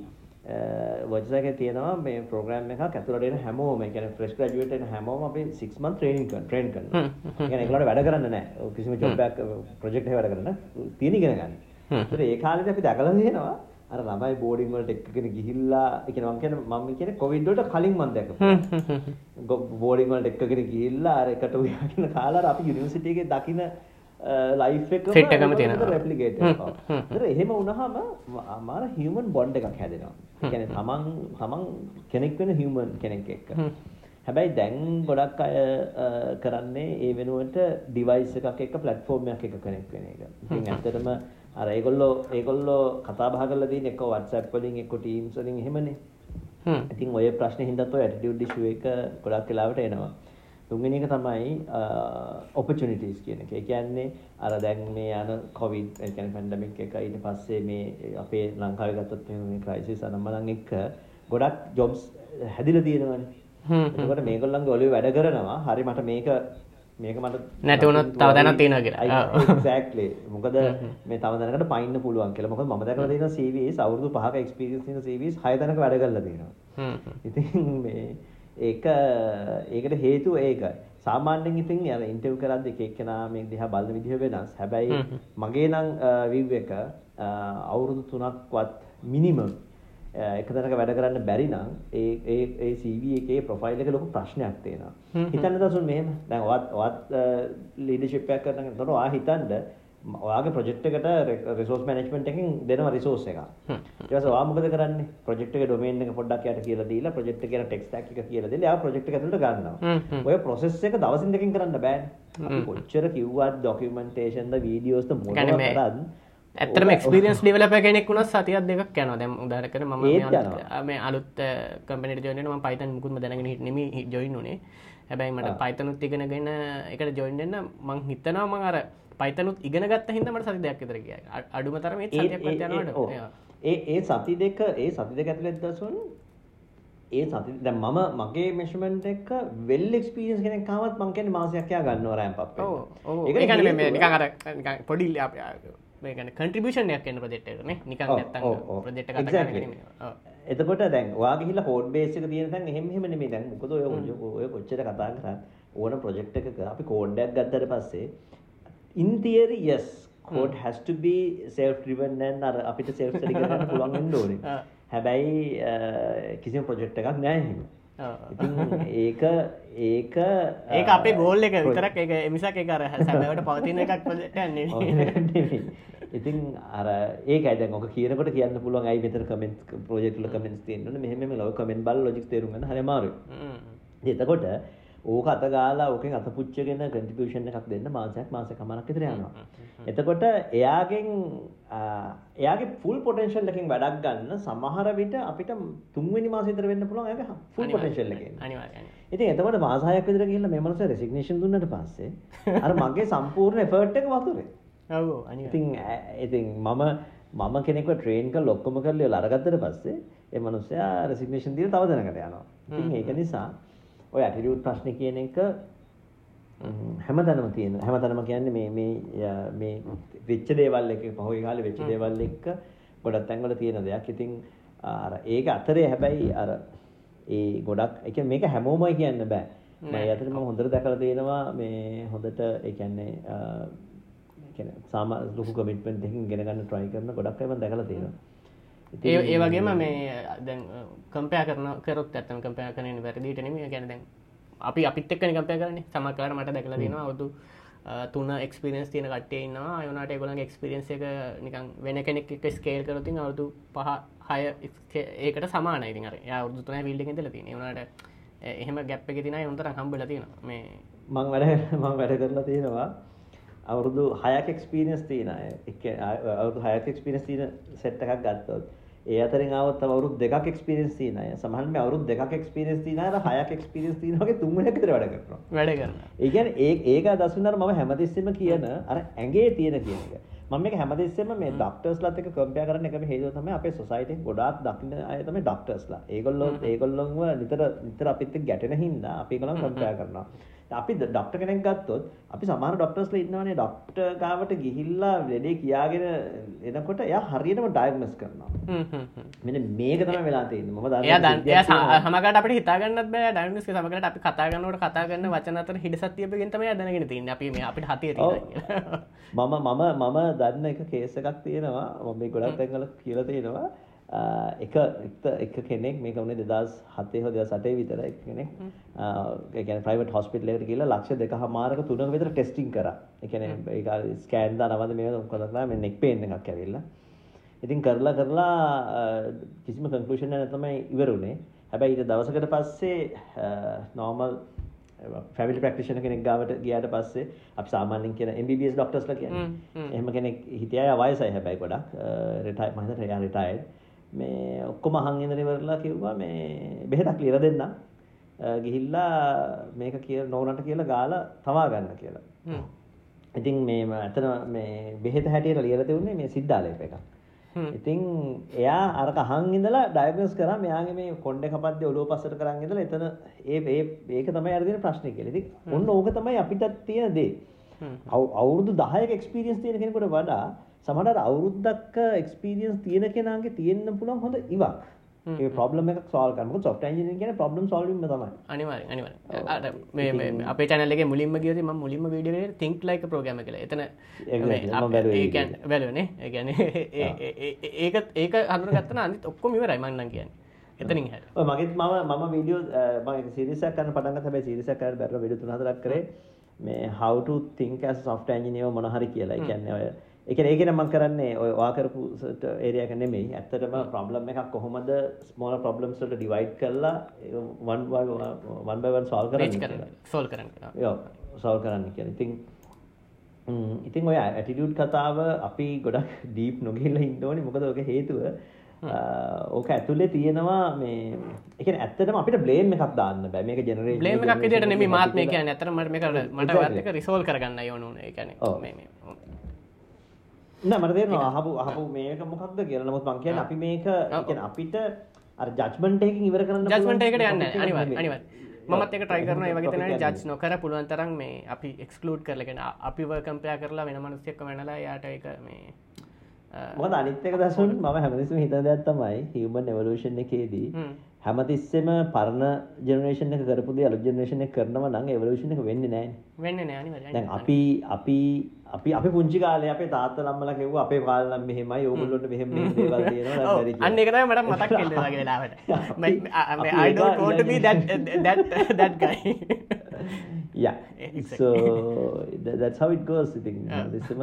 වර්ජසයිකේ තියෙනවා මේ ප්‍රෝග්‍රෑම් එකක් ඇතුළට එන හැමෝම ඒ කියන්නේ ෆ්‍රෙෂ් ග්‍රැජුවේට් එන හැමෝම අපි 6 month ට්‍රේනින් කරන ට්‍රේන් කරනවා. ඒ කියන්නේ ඒගොල්ලන්ට වැඩ කරන්න නැහැ. කිසිම ජොබ් එකක් ප්‍රොජෙක්ට් එකක් වැඩ කරන්න තියෙන ඉගෙන ගන්න. ඒත් ඒ කාලේදී අපි දැකලා තියෙනවා අර ළමයි බෝඩින් වලට එක්කගෙන ගිහිල්ලා ඒ කියන්නේ මම කියන්නේ මම කියන්නේ කොවිඩ් වලට කලින් මම දැකපු බෝඩින් වලට එක්කගෙන ගිහිල්ලා අර එකට උයාගෙන කාලා අපි යුනිවර්සිටි එකේ දකින්න ලයිෆ් එක සෙට් එකම තියෙනවා රෙප්ලිකේට් කරනවා. ඒතර එහෙම වුණාම අමාර හියුමන් බොන්ඩ් එකක් හැදෙනවා. කියන්නේ තමන් තමන් කෙනෙක් වෙන හියුමන් කෙනෙක් එක්ක. හැබැයි දැන් ගොඩක් අය කරන්නේ ඒ වෙනුවට ඩිවයිස් එකක් ප්ලැට්ෆෝම් එකක් එක්ක කනෙක්ට් වෙන එක. ඉතින් ඇත්තටම අර ඒගොල්ලෝ ඒගොල්ලෝ කතා බහ කරලා තියෙන එක්ක වලින් එහෙමනේ. ඉතින් ඔය ප්‍රශ්නේ හින්දාත් ඔය ඇටිටියුඩ් ඉෂුව එක ගොඩක් වෙලාවට එනවා. තුන්වෙනි එක තමයි ඔපචුනිටිස් කියන එක. ඒ කියන්නේ අර දැන් මේ යන කොවිඩ් ඒ කියන්නේ පැන්ඩමික් එක ඊට පස්සේ මේ අපේ ලංකාවේ ගත්තොත් මේ ක්‍රයිසිස් අනම්මනම් එක්ක ගොඩක් ජොබ්ස් හැදිලා තියෙනවානේ. එතකොට මේගොල්ලන්ගේ ඔළුවේ වැඩ කරනවා. හරි මට මේක මේක මට නැති වුණොත් තව දැනක් තියෙනවා කියලා. එක්සැක්ට්ලි. මොකද මේ තව දැනකට පයින්න පුළුවන් කියලා. මොකද මම දැකලා තියෙන CVs අවුරුදු 5ක එක්ස්පීරියන්ස් තියෙන CVs 6 දැනක වැඩ කරලා තියෙනවා. ඉතින් මේ ඒක ඒකට හේතුව ඒකයි. සාමාන්‍යයෙන් ඉතින් අර ඉන්ටර්විව් කරද්දී එක එක්කෙනා මේ දිහා බලන විදිහ වෙනස්. හැබැයි මගේ නම් විව් එක අවුරුදු 3ක්වත් මිනිමම් එක තැනක වැඩ කරන්න බැරි නම් ඒ ඒ ඒ CV එකේ ප්‍රොෆයිල් එකේ ලොකු ප්‍රශ්නයක් තියෙනවා. හිතන්න දසුන් මෙහෙම. දැන් ඔයත් ඔයත් ලීඩර්ෂිප් එකක් කරන කෙනෙක්ට ඔයා හිතන්න ඔයාගේ ප්‍රොජෙක්ට් එකට රිසෝස් මැනේජ්මන්ට් එකෙන් දෙනවා රිසෝස් එකක්. ඊට පස්සේ ඔයා මොකද කරන්නේ? ප්‍රොජෙක්ට් එකේ ඩොමේන් එක පොඩ්ඩක් යට කියලා දීලා ප්‍රොජෙක්ට් එකේ ටෙක් ස්ටැක් එක කියලා දීලා එයා ප්‍රොජෙක්ට් එක ඇතුළට ගන්නවා. ඔය ප්‍රොසෙස් එක දවසින් දෙකකින් කරන්න බෑනේ. අපි කොච්චර කිව්වත් ඩොකියුමන්ටේෂන් ද වීඩියෝස් ද මොනවා කරත් ඇත්තම ක්ස්පිරියන්ස් ඩිවලප කෙනෙක් වුණ සතියක් දෙකක් යන දැම් උදාරකර ම මේ අලුත් කම්පනට ජොන ම පයිතන් මුකුත්ම දැනගෙන හිට නෙම ජොයින් නේ හැබැයි මට පයිතනුත් ඉගෙනගෙන එකට ජොයින්න්න මං හිතනවා මං අර පයිතනුත් ඉගෙන ගත්ත හිදමට සති දෙයක් තර කිය අඩුම තරම ඒ ඒ සති දෙක ඒ සති දෙක ඇතුළෙත් දසුන් ඒ සති දැන් මම මගේ මෙෂර්මන්ට් එක වෙල් එක්ස්පීරියන්ස් කෙනෙක් ආවත් මං කියන්නේ මාසයක් යා ගන්නවා රෑම්ප් අප් එක. ඔව් ඔව්. ඒක නිකන් අර නිකන් පොඩි මේකන කටිබිෂණයක් එන්න ප්‍රජෙක්්න නිකන් ප්‍රජෙක්් එතකොට දැන් වාගේ හිලා හෝඩ් බේසික තියෙන එහෙම නෙමෙයි. දැන් මොකද ඔය ඔය කොච්චර කතා කරා ඕන ප්‍රොජෙක්ට් එකක අපි කෝඩ් එකක් ගත්තට පස්සේ in theory yes code has to be self driven and අර අපිට self study කරන්න පුළුවන් ඕනේ. හැබැයි කිසිම ප්‍රොජෙක්ට් එකක් නෑ එහෙම. ඉතින් ඒක ඒක ඒක අපේ ගෝල් එක විතරක්. එක එමිසක් එක අර සැබවට පවතින එකක් පොජෙක්ටන්නේ ඉතින් අර ඒක දැන් ඔක කියනකොට කියන්න පුළුවන් ඇයි මෙතන කමෙන්ට් ප්‍රොජෙක්ට් වල කමෙන්ට්ස් තියෙනවනේ මෙහෙම ලොව කමෙන්ට් බලලා ලොජික්ස් තේරුම් ගන්න හරි අමාරුයි. එතකොට ඕක අත ගාලා ඕකෙන් අත පුච්චගෙන කන්ට්‍රිබියුෂන් එකක් දෙන්න මාසයක් මාසයක් කමාරක් විතර යනවා. එතකොට එයාගෙන් එයාගේ ෆුල් පොටෙන්ෂල් එකෙන් වැඩක් ගන්න සමහර විට අපිට තුන්වෙනි මාසෙ විතර වෙන්න පුළුවන් එයාගේ ෆුල් පොටෙන්ෂල් එකෙන්. අනිවාර්යයෙන්. ඉතින් එතකොට මාස 6ක් විතර ගිහිල්ලා මේ මනුස්සයා රෙසිග්නේෂන් දුන්නට පස්සේ අර මගේ සම්පූර්ණ එෆර්ට් එක වතුරේ. ඔව් අනිවාර්යයෙන්. ඉතින් ඉතින් මම මම කෙනෙක්ව ට්‍රේන් කරලා ඔක්කොම කරලා අරගත්තට පස්සේ ඒ මනුස්සයා රෙසිග්නේෂන් දීලා තව දෙනකට යනවා. ඉතින් ඒක නිසා ඔය ඇටිටියුඩ් ප්‍රශ්නේ කියන එක හැමතැනම තියෙන හැමතැනම කියන්නේ මේ මේ මේ වෙච්ච දේවල් එක පහුගිය කාලේ වෙච්ච දේවල් එක්ක ගොඩක් තැන්වල තියෙන දෙයක්. ඉතින් අර ඒක අතරේ හැබැයි අර ඒ ගොඩක් ඒ කියන්නේ මේක හැමෝමයි කියන්න බෑ. මම යතර මම හොඳට දැකලා තියෙනවා මේ හොඳට ඒ කියන්නේ ඒ කියන්නේ සාමා ලොකු කමිට්මන්ට් එකකින් ඉගෙන ගන්න try කරන ගොඩක් අය මම දැකලා තියෙනවා. ඒ වගේම මේ දැන් කම්පයා කරන කරොත් ඇත්තම කම්පයා කරන වැරදිට නෙම ගැන දැන් අපි අපිත් එක්කන කම්පය කරන්නේ. සමකාර මට දැකලා තියෙනවා අවුදු තුන එක්ස්පිරෙන්ස් තියන කටේ න්නවා යනට ගොලන් එක්ස්පිරෙන්ස් එක නිකන් වෙන කෙනෙක් එක ස්කේල් කරතින් අවුදු පහ හය ඒකට සමානයිති අර අවුදු තුන විල්ඩ ෙදල තින වනට එහෙම ගැප් එක තින උන්තර හම්බල තියෙන මේ මං වැඩ මං වැඩ කරලා තියෙනවා. අවුරුදු හයක් එක්ස්පිරියන්ස් තියෙන එක අවුරුදු හයක් එක්ස්පිරියන්ස් තියෙන සෙට් එකක් ගත්තොත් ඒ අතරින් ආවොත් අවුරුදු දෙකක් එක්ස්පීරියන්ස් තියෙන අය සමහර මේ අවුරුදු දෙකක් එක්ස්පීරියන්ස් තියෙන අය හයක් එක්ස්පීරියන්ස් තියෙන වගේ තුන් වෙනක් විතර වැඩ කරනවා. වැඩ කරනවා. ඒ කියන්නේ ඒ ඒක දසුනර මම හැමතිස්සෙම කියන අර ඇඟේ තියෙන කියන එක. මම මේක හැමතිස්සෙම මේ ඩොක්ටර්ස්ලාත් එක්ක කම්පෙයාර් කරන්න එකම හේතුව තමයි අපේ සොසයිටි ගොඩාක් දකින්න අය තමයි ඩොක්ටර්ස්ලා ඒගොල්ලෝ ඒගොල්ලොන්ව නිතර නිතර අපිත් එක්ක ගැටෙන හින්දා අපි ඒගොල්ලන් කම්පෙයාර් කරනවා අපි ඩොක්ටර් කෙනෙක් ගත්තොත් අපි සමහර ඩොක්ටර්ස්ලා ඉන්නවනේ ඩොක්ටර් ගාවට ගිහිල්ලා ලෙඩේ කියාගෙන එනකොට එයා හරියටම ඩයග්නොස් කරනවා. මෙන්න මේක තමයි වෙලා තියෙන්නේ. මම දන්නේ. එයා දැන් එයා සමහරකට අපිට හිතාගන්නත් බෑ ඩයග්නොස් එක සමහරකට අපි කතා කරනකොට කතා කරන වචන අතර හිඩසක් තියපෙකින් තමයි දැනගෙන තින්නේ. අපි මේ අපිට හතිය තියෙනවා මම මම මම දන්න එක කේස් එකක් තියෙනවා. මම මේ ගොඩක් තැන්වල කියලා තියෙනවා. එක එක කෙනෙක් මේක වුණේ දෙදස් හතේ හෝ දෙදස් අටේ විතර එක කෙනෙක් ඒ කියන්නේ ප්‍රයිවට් හොස්පිටල් එකට ගිහලා ලක්ෂ දෙකමාරක තුනක විතර ටෙස්ටිං කරා. ඒ කියන්නේ ඒක ස්කෑන් දානවද මේක මොකද කරලා මේ නෙක් පේන් එකක් ඇවිල්ලා. ඉතින් කරලා කරලා කිසිම කන්ක්ලූෂන් එකක් තමයි ඉවරුනේ. හැබැයි ඊට දවසකට පස්සේ නෝමල් ෆැමිලි ප්‍රක්ටිෂන කෙනෙක් ගාවට ගියාට පස්සේ අපි සාමාන්‍යයෙන් කියන MBBS ડોක්ටර්ස්ලා කියන්නේ. එහෙම කෙනෙක් හිටියා වයසයි හැබැයි ගොඩක් රිටයර් මම හිතන්නේ එයා රිටයර්ඩ්. මේ ඔක්කොම අහන් ඉඳලා ඉවරලා කිව්වා මේ බෙහෙතක් ලියලා දෙන්න. ගිහිල්ලා මේක කිය නෝනට කියලා ගාලා තවා ගන්න කියලා. ඉතින් මේ ඇතන මේ බෙහෙත හැටියට ලියලා තියුනේ මේ සිද්ධාලේප එකක්. ඉතින් එයා අරක අහන් ඉඳලා ඩයග්නොස් කරා මෙයාගේ මේ කොණ්ඩේ කපද්දී ඔළුව පස්සට කරන් ඉඳලා එතන ඒ ඒ ඒක තමයි අර දෙන ප්‍රශ්නේ කියලා. ඉතින් ඔන්න ඕක තමයි අපිට තියෙන දේ. අවුරුදු 10ක එක්ස්පීරියන්ස් තියෙන කෙනෙකුට වඩා සමහරවිට අවුරුද්දක් එක්ස්පීරියන්ස් තියෙන කෙනාගේ තියෙන්න පුළුවන් හොඳ ඉවක්. ඒ ප්‍රොබ්ලම් එකක් සෝල්ව කරන්න. මොකද software engineering කියන්නේ problem solving තමයි. අනිවාර්යෙන් අනිවාර්යෙන් අර මේ මේ අපේ එකේ මුලින්ම ගියොත් මම මුලින්ම වීඩියෝ like a programmer කියලා. එතන Exactly. මම බැලුවා ඒ ඒ කියන්නේ බැලුවනේ. ඒ කියන්නේ ඒ- ඒ- ඒ- ඒක හඳුනගත්තා නම් අනිත් ඔක්කොම ඉවරයි මම නම් කියන්නේ. එතනින්. ඔය මගෙත් මම මම වීඩියෝ මම එක සීරීස් එකක් කරන්න පටන් ගත්තා. හැබැයි සීරීස් එකක් කරන්න බැරිව වීඩියෝ තුන හතරක් කරේ මේ how to think as a software engineer මොන හරි කියලා. කියන්නේ ඔය ඒ කියන්නේ ඒකනේ මම කරන්නේ ඔය ඔයා කරපු ඒරියා එක නෙමෙයි. ඇත්තටම problem එකක් කොහොමද smaller problems වලට divide කරලා ඒක one by one by one solve කරන්න solve කරන්න. යෝ solve කරන්න කියන්නේ. ඉතින් ඉතින් ඔය ඇටිටියුඩ් කතාව අපි ගොඩක් ඩීප් නොගිහිල්ලා ඉන්න ඕනේ. මොකද ඔක හේතුව ඕක ඇතුලේ තියෙනවා මේ ඒ කියන්නේ ඇත්තටම අපිට බ්ලේම් එකක් දාන්න බෑ. මේක ජෙනරේෂන් බ්ලේම් එකක් විදියට නෙමෙයි මාත් මේ කියන්නේ අතර මට මේක මට එක රිසෝල්ව් කරගන්න ඕන උනේ. ඒ කියන්නේ ඔව්. මේ මේ ඔව්. නෑ මට තේරෙනවා අහපු අහපු මේක මොකක්ද කියලා. නමුත් මං කියන්නේ අපි මේක කියන්නේ අපිට අර ජජ්මන්ට් එකකින් ඉවර කරන්න ජජ්මන්ට් එකට යන්න නෙමෙයි. අනිවාර්යෙන් මමත් එක ට්‍රයි කරනවා. ඒ වගේ එකක් ජජ් නොකර පුළුවන් තරම් මේ අපි එක්ස්ක්ලූඩ් කරලා කියන අපිව කම්පෙයාර් කරලා වෙන මිනිස්සෙක්ව වෙනලා එයාට ඒක මේ මොකද අනිත් එක දසුන් මම හැමතිස්සෙම හිතන දෙයක් තමයි හියුමන් එවලූෂන් එකේදී හ්ම්. හැමතිස්සෙම පරණ ජෙනරේෂන් එක කරපු දේ අලුත් ජෙනරේෂන් එක කරනවා නම් එවලූෂන් එක වෙන්නේ නැහැ. වෙන්නේ නෑ දැන් අපි අපි අපි අපි පුංචි කාලේ අපේ තාත්තා ළම්මලා කිව්වා අපේ කාලේ නම් මෙහෙමයි ඕගොල්ලොන්ට මෙහෙම මෙහෙම දේවල් තියෙනවා දැන් බැරි කියලා. අන්න ඒක තමයි මට මතක් වෙන්නේ වගේ වෙලාවට අපි I don't want to be that that that guy yeah so tha- that's how it goes ඉතින් හැමතිස්සෙම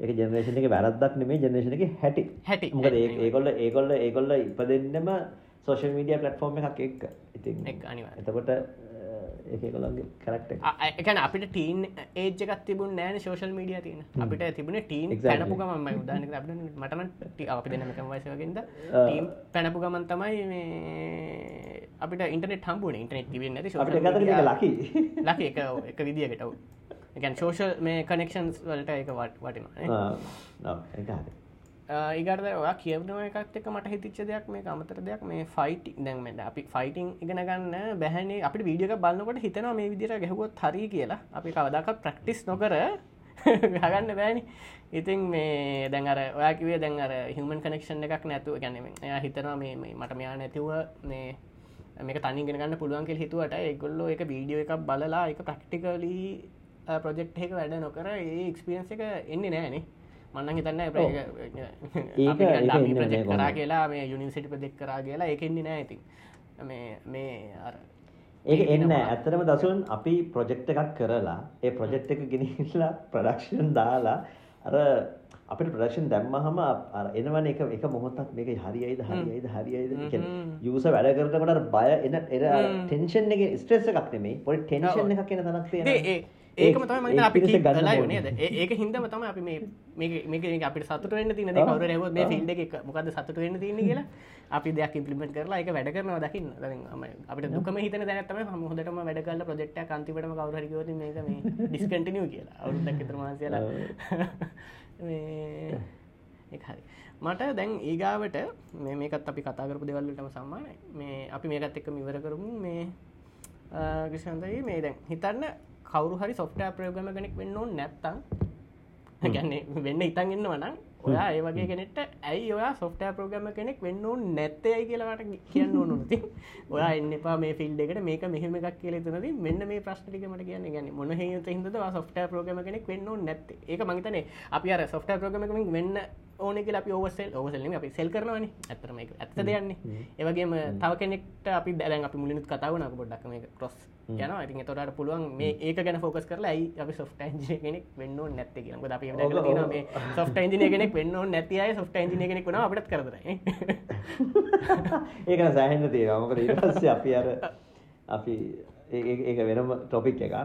ඒක ජෙනරේෂන් එකේ වැරද්දක් නෙමෙයි ජෙනරේෂන් එකේ හැටි. හැටි, මොකද. ඒගොල්ලෝ ඒගොල්ලෝ ඒගොල්ලෝ ඉපදෙන්නම සෝෂල් මීඩියා ප්ලැට්ෆෝම් එකක් එක්ක. ඉතින්. එතකොට අ, ඒක ඒගොල්ලන්ගේ කැරක්ටර් එක. එකන අපිට ටීන් ඒජ් එකක් තිබුණ නෑන ශෝෂල් මීඩිය තියන අපිට තිබුණ ටීන්. පැනපු ගමන් උදානක අප මටන අපි වයසවගෙන්ද Uh. ටීම් පැනපු ගමන් තමයි මේ අපිට ඉන්ටනෙට හම්බුණ ඉටනෙට තිබෙන නැති අපිට එක අතකින් ඒක ලකි. ලකි එක එක විදිියකට එකන් ශෝෂල් මේ කනෙක්ෂන්ස් වලට එක වට වටිනවා ආ, ඔව්, ඒක හරි. ඒගට ඔයා කියවනව එකත් එක මට හිතිච්ච දෙයක් මේ අමතර දෙයක්. මේ ෆයිටි දැන්මට අපි ෆයිටිං ඉගෙන ගන්න බැහනේ. අපිට වීඩියක බලන්නකොට හිතනවා මේ විදිර ගැහුවොත් හරි කියලා. අපි කවදක් ප්‍රක්ටිස් නොකර ගන්න බෑනි. ඉතින් මේ දැන්ර ඔයාකිවේ දැන්ර හිමන් කනෙක්ෂන් එකක් නැතුව ගැනීම එයා හිතනවා මේ මේ මට මෙයා නැතිව මේ මේක තනිගෙන ගන්න පුළුවන් කෙල් හිතුවට එගොල්ලෝ එක වීඩියෝ එකක් බලලා එක ප්‍රක්ටිකලී ප්‍රජෙක්් එක වැඩ නොකර ඒ එක්ස්පියන්ස එක එන්නේ නෑනේ. මන්න හිතන්න එන්නේ ප්‍රජෙක් කරා කියලා මේ යුනිසිටි ප්‍රජෙක් කරා කියලා ඒකෙන්නේ නෑ ඉතින්. මේ මේ අර ඒක එන්න එනවා. ඇත්තටම දසුන් අපි ප්‍රොජෙක්ට් එකක් කරලා ඒ ප්‍රොජෙක්ට් එක ගෙනහිල්ලා ප්‍රොඩක්ෂන් දාලා අර අපිට ප්‍රොඩක්ෂන් දැම්මහම එනවනේ එක එක මොහොතක් මේක හරියයිද හරියයිද හරියයිද ඒ යූසර් වැඩ කරනකොට බය එන එන ටෙන්ෂන් එකේ ස්ට්‍රෙස් එකක් නෙමෙයි. පොඩි ටෙන්ෂන් එකක් එන තැනක් ඒ- තියෙනවා ඒ- ඒකම තමයි මම අපි එක ඒ- ඒක හින්දම තමයි අපි මේ අපිට සතුට වෙන්න තියෙන දේ කවුරු හරි මේ ෆීල්ඩ් එකේ මොකද්ද සතුට වෙන්න තියෙන්නේ කියලා අපි දෙයක් ඉම්ප්ලිමන්ට් කරලා ඒක වැඩ කරනවා දකින්න. අපිට දුකම හිතෙන දැනක් තමයි මම හොඳටම වැඩ කරලා ප්‍රොජෙක්ට් එකක් අන්තිමටම කවුරු හරි කිව්වොත් මේක මේ ඩිස්කන්ටිනියු කියලා. අවුරුද්දක් විතර මාසෙලා මේ ඒක හරි. මට දැන් ඊගාවට මේ මේකත් අපි කතා කරපු දෙවල් වලටම සම්මානයි. මේ අපි මේකත් එක්කම ඉවර කරමු. මේ කිෂන්තයි මේ දැන් හිතන්න කවරු හරි සොෆ්ටෑ ප්‍රයෝගම කෙනෙක් වෙන්න නැත්තං ගැන්නේ වෙන්න ඉතන් ඉන්න වනම් ඔයා ඒ වගේ කෙනෙට ඇයි ඔයා සොෆ්ටෑ ප්‍රෝගම කෙනෙක් වෙන්න නැත්තයයි කියලවට කියන්න ඕනුති ඔයා එන්න එපා මේ ෆිල්ඩ එකට මේක මෙහෙම එකක් කියල තුනද මෙන්න මේ ප්‍රශ්ටිකමට කියන්න. ගැන මොන හේත හිද සොෆ්ටෑ ප්‍රෝගම කෙනෙක් වෙන්න නැත්ත. ඒක මහිතනේ අපි අර සොෆ්ටෑ ප්‍රෝගමකින් වෙන්න ඕන කියලා අපි ඕවසල් ඕවසල්ලම අපි සෙල් කරනවාන ඇතරම ඇත්ත දෙයන්නේ ඒවගේම තව කෙනෙක්ට අපි දැන් අපි මුලිනුත් කතාවනක පොඩ්ඩක් මේ කොස් යන ඉතින් තොට පුළුවන් මේ ඒක ගැන ෆෝකස් කරලා ඇයි අපි සොෆ්ට න්ජින කෙනෙක් වෙන්න නැත්ත කියලක අපි මේ සොෆ්ට න්ජින කෙනෙක් වෙන්න නැති අය සොෆ්ට න්ජින කෙනෙක් වන අපට කරද ඒක සෑහෙන්න ඊට පස්සේ අපි අර අපි ඒ- වෙනම ටොපික් එකක්.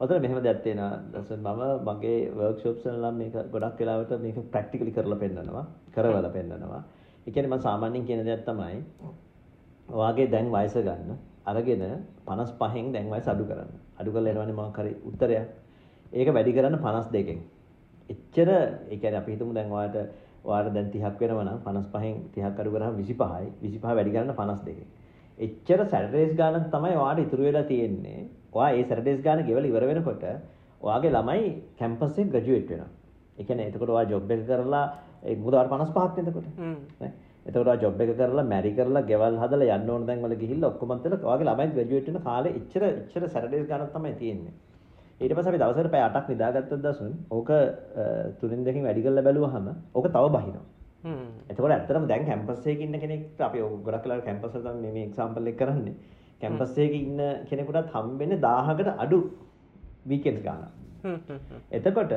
ඔතන මෙහෙම දෙයක් තියෙනවා. දසන් මම මගේ වර්ක්ෂොප්ස් වල නම් මේක ගොඩක් වෙලාවට මේක ප්‍රැක්ටිකලි කරලා පෙන්නනවා. කරවලා පෙන්නනවා. ඒ කියන්නේ මම සාමාන්‍යයෙන් කියන දෙයක් තමයි ඔයාගේ දැන් වයස ගන්න අරගෙන 55න් දැන් වයස අඩු කරන්න. අඩු කරලා එනවනේ මොකක් හරි උත්තරයක්. ඒක වැඩි කරන්න 52කින්. එච්චර ඒ කියන්නේ අපි හිතමු දැන් ඔයාලට ඔයාලට දැන් 30ක් වෙනවා නම් 55න් 30ක් අඩු කරාම 25යි 25 වැඩි කරන්න 52කින්. එච්චර සැටර්ඩේස් ගානක් තමයි ඔයාලට ඉතුරු වෙලා තියෙන්නේ. ඔයා ඒ සැටර්ඩේස් ගාන ගෙවලා ඉවර වෙනකොට ඔයාගේ ළමයි කැම්පස් එකේ ග්‍රැජුවේට් වෙනවා. ඒ කියන්නේ එතකොට ඔයා ජොබ් එක කරලා ඒ මොකද ඔයාලට 55ක් නේද එතකොට? නේ? එතකොට ජොබ් එක කරලා මැරි කරලා ගෙවල් හදලා යන්න ඕන තැන් වල ගිහිල්ලා ඔක්කොම අතල ඔයාගේ ළමයි ග්‍රැජුවේට් වෙන කාලේ එච්චර එච්චර සැටර්ඩේස් ගණන් තමයි තියෙන්නේ. ඊට පස්සේ අපි දවසකට පැය 8ක් නිදාගත්තත් දසුන් ඕක තුනෙන් දෙකකින් වැඩි කරලා බැලුවහම ඕක තව බහිනවා. එතකොට ඇත්තටම දැන් කැම්පස් එකේ ඉන්න කෙනෙක්ට අපි ගොඩක් වෙලාවට කැම්පස් වල තමයි මේ එක්සැම්පල් එක කරන්නේ. කැම්පස් එකේ ඉන්න කෙනෙකුටත් හම්බෙන්නේ 1000කට අඩු වීකෙන්ඩ්ස් ගානක්. එතකොට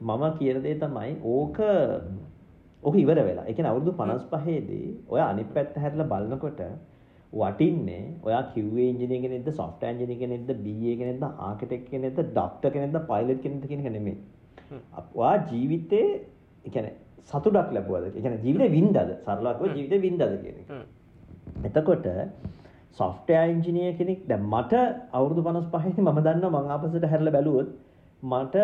මම කියන දේ තමයි ඕක ඕක ඉවර වෙලා. ඒ කියන්නේ අවුරුදු 55 දී ඔය අනිත් පැත්ත හැරලා බලනකොට වටින්නේ ඔයා QA ඉංජිනේර කෙනෙක්ද software engineer කෙනෙක්ද BA කෙනෙක්ද architect කෙනෙක්ද doctor කෙනෙක්ද pilot කෙනෙක්ද කියන එක නෙමෙයි. ඔයා ජීවිතේ ඒ කියන්නේ සතුටක් ලැබුවද? ඒ කියන්නේ ජීවිතේ වින්දද? සරලව කිව්වොත් ජීවිතේ වින්දද කියන. එතකොට software engineer කෙනෙක් දැන් මට අවුරුදු 55 දී මම දන්නවා මම ආපස්සට හැරලා බැලුවොත් මට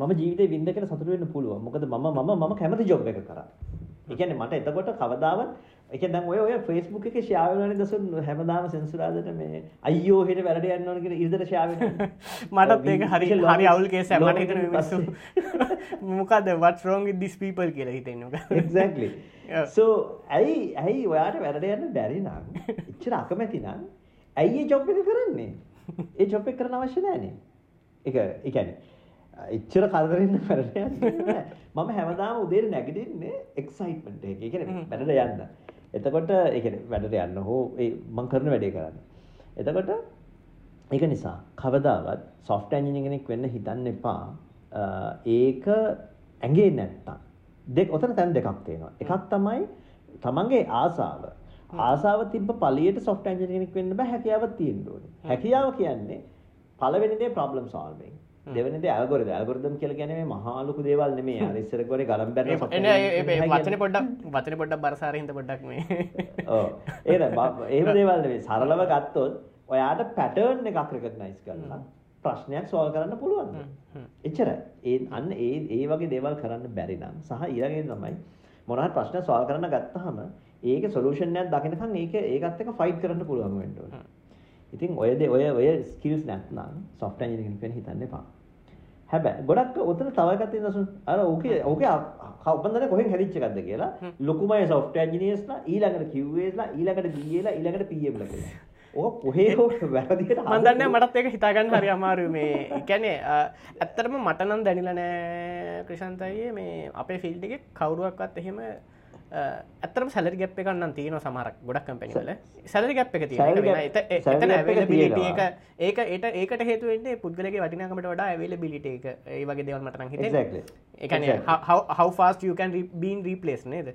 මම ජීවිතේ වින්ද කියලා සතුට වෙන්න පුළුවන්. මොකද මම මම මම කැමති ජොබ් එක කරා. කියන්නේ මට එතකොට කවදාවත් කියන්නේ දැන් ඔය ඔය Facebook එකේ ෂෙයා වෙනවනේ දසුන් හැමදාම සෙන්සුරාදට මේ අයියෝ හෙට වැරට යන්න ඕන කියලා ඉරිදට ෂෙයා වෙනවා. මටත් ඒක හරි හරි අවුල් කේස් මට හිතෙන මිනිස්සු මොකද what's wrong with these people කියලා හිතෙන්නේ. Exactly. so ඇයි ඇයි ඔයාට වැරට යන්න බැරි නම් එච්චර අකමැති නම් ඇයි ඒ ජොබ් එක කරන්නේ? ඒ ජොබ් එක කරන්න අවශ්‍ය නැහැනේ. ඒක ඒ කියන්නේ එච්චර කරදරෙන්න වැරට යන්න මම හැමදාම උදේට නැගිටින්නේ එක්සයිට්මන්ට් එක. ඒ කියන්නේ වැඩට යන්න. එතකොට ඒ වැඩට යන්න හෝ ඒ මං කරන වැඩේ කරන්න. එතකොට ඒක නිසා කවදාවත් සොෆ්ට්වෙයාර් එන්ජිනියර් කෙනෙක් වෙන්න හිතන්න එපා. ඒක ඇඟේ නැත්තම්. දෙක ඔතන තැන් දෙකක් තියෙනවා. එකක් තමයි තමන්ගේ ආසාව. ආසාව තිබ්බ පළියට සොෆ්ට්වෙයාර් එන්ජිනියර් කෙනෙක් වෙන්න බෑ හැකියාවක් තියෙන්න ඕනේ. හැකියාව කියන්නේ පළවෙනි දේ ප්‍රොබ්ලම් සෝල්විං. දෙවනි දේ ඇල්ගොරිතම්. ඇල්ගොරිතම් කියලා මේ මහා ලොකු දේවල්. අර ඉස්සර කරේ ගලම් බැරන වචනේ පොඩ්ඩක් වචනේ පොඩ්ඩක් බරසාර හින්දා පොඩ්ඩක් මේ. ඒක එහෙම දේවල් නෙමෙයි. සරලව ගත්තොත් ඔයාට පැටර්න් එකක් රෙකග්නයිස් කරලා ප්‍රශ්නයක් සෝල්ව් කරන්න පුළුවන්. එච්චරයි. ඒ අන්න ඒ ඒ වගේ දේවල් කරන්න බැරි නම් සහ ඊළඟේ තමයි මොනවා හරි ප්‍රශ්න සෝල්ව් කරන්න ගත්තාම ඒකේ සොලියුෂන් එකක් දකිනකන් ඒක ඒකත් එක්ක ෆයිට් කරන්න පුළුවන් වෙන්න ඕනේ. ඉතින් ඔය ඔය ඔය ස්කිල්ස් නැත්නම් සොෆ්ට්වෙයාර් එන්ජිනියරින් කෙනෙක් හිතන්න එපා. හැබැයි ගොඩක් උතන තව එකක් තියෙනවා අර ඕකේ ඕකේ කවුරුන්ද කොහෙන් හැදිච්ච එකක්ද කියලා ලොකුමයි සොෆ්ට්වෙයාර් එන්ජිනියර්ස්ලා ඊළඟට QAස්ලා ඊළඟට BAලා ඊළඟට PMලා කියලා. ඕක කොහේ හෝ වැරදියට මම දන්නේ මටත් ඒක හිතාගන්න හරි අමාරුයි මේ ඒ කියන්නේ ඇත්තටම මට නම් දැනෙලා නෑ ක්‍රිෂාන්ත අයියේ මේ අපේ ෆීල්ඩ් එකේ කවුරුවක්වත් එහෙම ඇතරම සැලරි ගැප් එකන්න තියෙන සමරක් ගොඩක් කම්පැනිවල සැලරි ගැප් එක තියෙන ඒක ඒට ඒකට හේතුවෙන්නේ පුද්ගලගේ වටිනාකමට වඩා ඇවල බිලිට එක. ඒ වගේ දෙවල් මටන හිත එකන fast you can been replace නේද?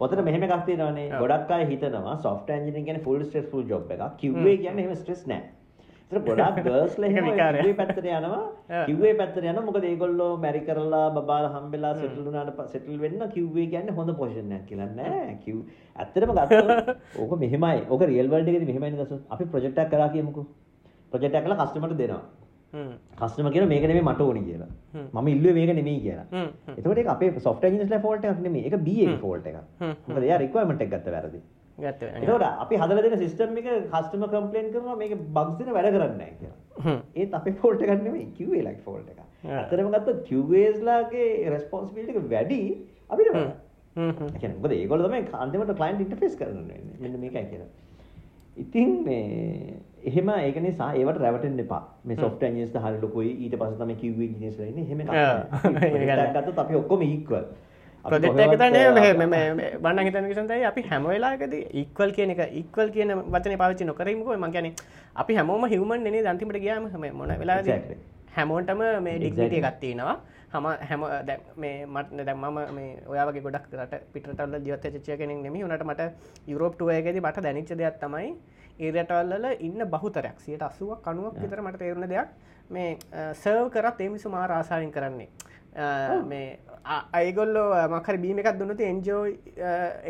ඔතන මෙහම කක්තිනවනේ ගොඩක් අය හිතනවා සොෆ්ට ඇජින ගැන ෆුල් ස්ටෙස් ෆුල් ජොබ් එක කිවේ කියන්න හෙම ස්ට්‍රෙස් නෑ ගොඩක් ගර්ස්ල පැත්තර යනවා. කිවේ පැත්තර යන මොක ඒගොල්ලෝ මැරි කරලා බාල හම්බෙලා සෙටලුනාට සෙටල් වෙන්න කිව්වේ කියන්න හොඳ පෝෂණයක් කියලන්න කිව් ඇත්තරම ගත්ත ඕක මෙහෙමයි. ඕක රියල්වල්ඩ මෙහමයි දස අපි ප්‍රජෙක්ටක් කර කියමුකු. ප්‍රජෙක්ටක් කල කස්ටමට දෙනවා. කස්ටම කියන මේක නෙමේ මට ඕනි කියලා. මම ඉල්ලුවේ මේක නෙමෙයි කියලා. එතකොට අපේ සොෆ්ට්වෙයාර් ඉන්ජිනියර්ස්ලා ෆෝල්ට් එකක් නෙමෙයි. ඒක BA ෆෝල්ට් එකක්. මොකද එයා රික්වයර්මන්ට් එක ගත්ත වැරදි එතකොට අපි හදලා දෙන සිස්ටම් එක කස්ටමර් කම්ප්ලේන්ට් කරනවා මේක බග්ස් දෙන වැඩ කරන්නේ නැහැ කියලා. ඒත් අපේ ෆෝල්ට් එකක් නෙමෙයි QA ලයික් ෆෝල්ට් එකක්. අතරම ගත්තොත් QAs ලාගේ රෙස්පොන්සිබිලිටි එක වැඩි අපිට වඩා. ඒ කියන්නේ මොකද ඒගොල්ලෝ තමයි අන්තිමට ක්ලයන්ට් ඉන්ටර්ෆේස් කරන්නේ. මෙන්න මේකයි කියලා. ඉතින් මේ එහෙම ඒක නිසා ඒවට රැවටෙන්න එපා. මේ software engineers හරිය ලොකුයි ඊට පස්සේ තමයි QA engineers ලා ඉන්නේ. එහෙම එකක්. ගත්තොත් අපි ඔක්කොම equal. බන්න හිතන විසන්තයි අපි හැමවෙලාකද ඉක්වල් කියන එක ඉක්වල් කියන වචන පාවිච්චි නොකරීමක. ම ගැන අපි හැමෝම හිවමන් නේ දන්තිමට ගයාම? හම මොන වෙලා හැමෝන්ටම මේ ඩික්ටිය ගත්තිනවා හම හැම මේ මට දැම්මම මේ ඔයාගේ ගොඩක් රට පිටරටල්ල ජීවත චය කෙනෙක් නෙමි නට මට යුරෝප්ටුවයගෙද මට දැනිච්ච දෙයක් තමයි ඒරටවල්ල ඉන්න බහුතරයක්. සියට අසුවක් කනුවක් විතර මට තේරුණ දෙයක්. මේ සර්ව කරත් එමිසු මා රාසායෙන් කරන්නේ මේ අයිගොල්ල මකර බීම එකක් දුන්නතු එන්ජෝ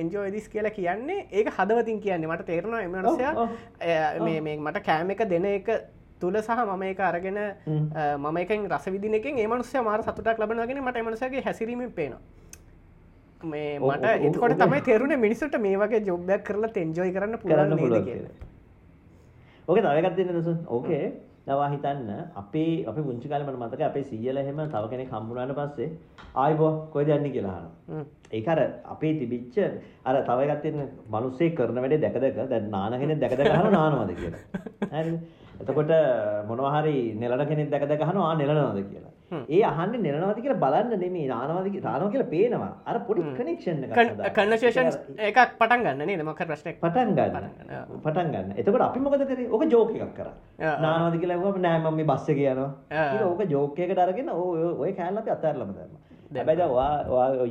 එන්ජෝ දිස් කියලා කියන්නේ ඒක හදවතින් කියන්නේ. මට තේරෙනවා එමනසය මේ මට කෑම එක දෙන එක තුළ සහ මම එක අරගෙන මම එකෙන් රස විදින එකෙන් ඒමනුස්ය මාර සතුටක් ලබනගෙන මට එමනසගේ හැසිරීමෙන් පේනවා. මේ මට එතකොට තමයි තෙරුණ මිනිසුට මේ වගේ ජොබ්යක් කරලා තෙන්ජෝයි කරන්න පුරන්න ඕක තවකත් දෙන්න දස ඕකේ දවා හිතන්න අපේ අපි පුංචි කාලේ මට මතකයි අපේ සීයලා එහෙම තව කෙනෙක් හම්බුනාට පස්සේ ආයිබෝ කොහෙද යන්නේ කියලා අහනවා. ඒක අර අපේ තිබිච්ච අර තව එකක් තියෙන මිනිස්සේ කරන වැඩේ දැක දැක දැන් නාන කෙනෙක් දැක දැක අහනවා නානවද කියලා. හරිද? එතකොට මොනවා හරි නෙලන කෙනෙක් දැක දැක අහනවා ආ නෙලනවද කියලා. ඒ අහන්නේ නෙලනවද කියලා බලන්න නෙමෙයි නානවද නානවා කියලා පේනවා. අර පොඩි කනෙක්ෂන් එකක් කන්වර්සේෂන් එකක් පටන් ගන්න නේද මොකක් ප්‍රශ්නයක් පටන් ගන්න. පටන් ගන්න. එතකොට අපි මොකද කරේ? ඕක ජෝක් එකක් කරා. නානවද කියලා කිව්වම නෑ මම මේ බස් එකේ යනවා. ඊට ඕක ජෝක් එකකට අරගෙන ඔය ඔය කෑල්ල අපි අතහැරලම දැම්මා. හැබැයි දැන් ඔයා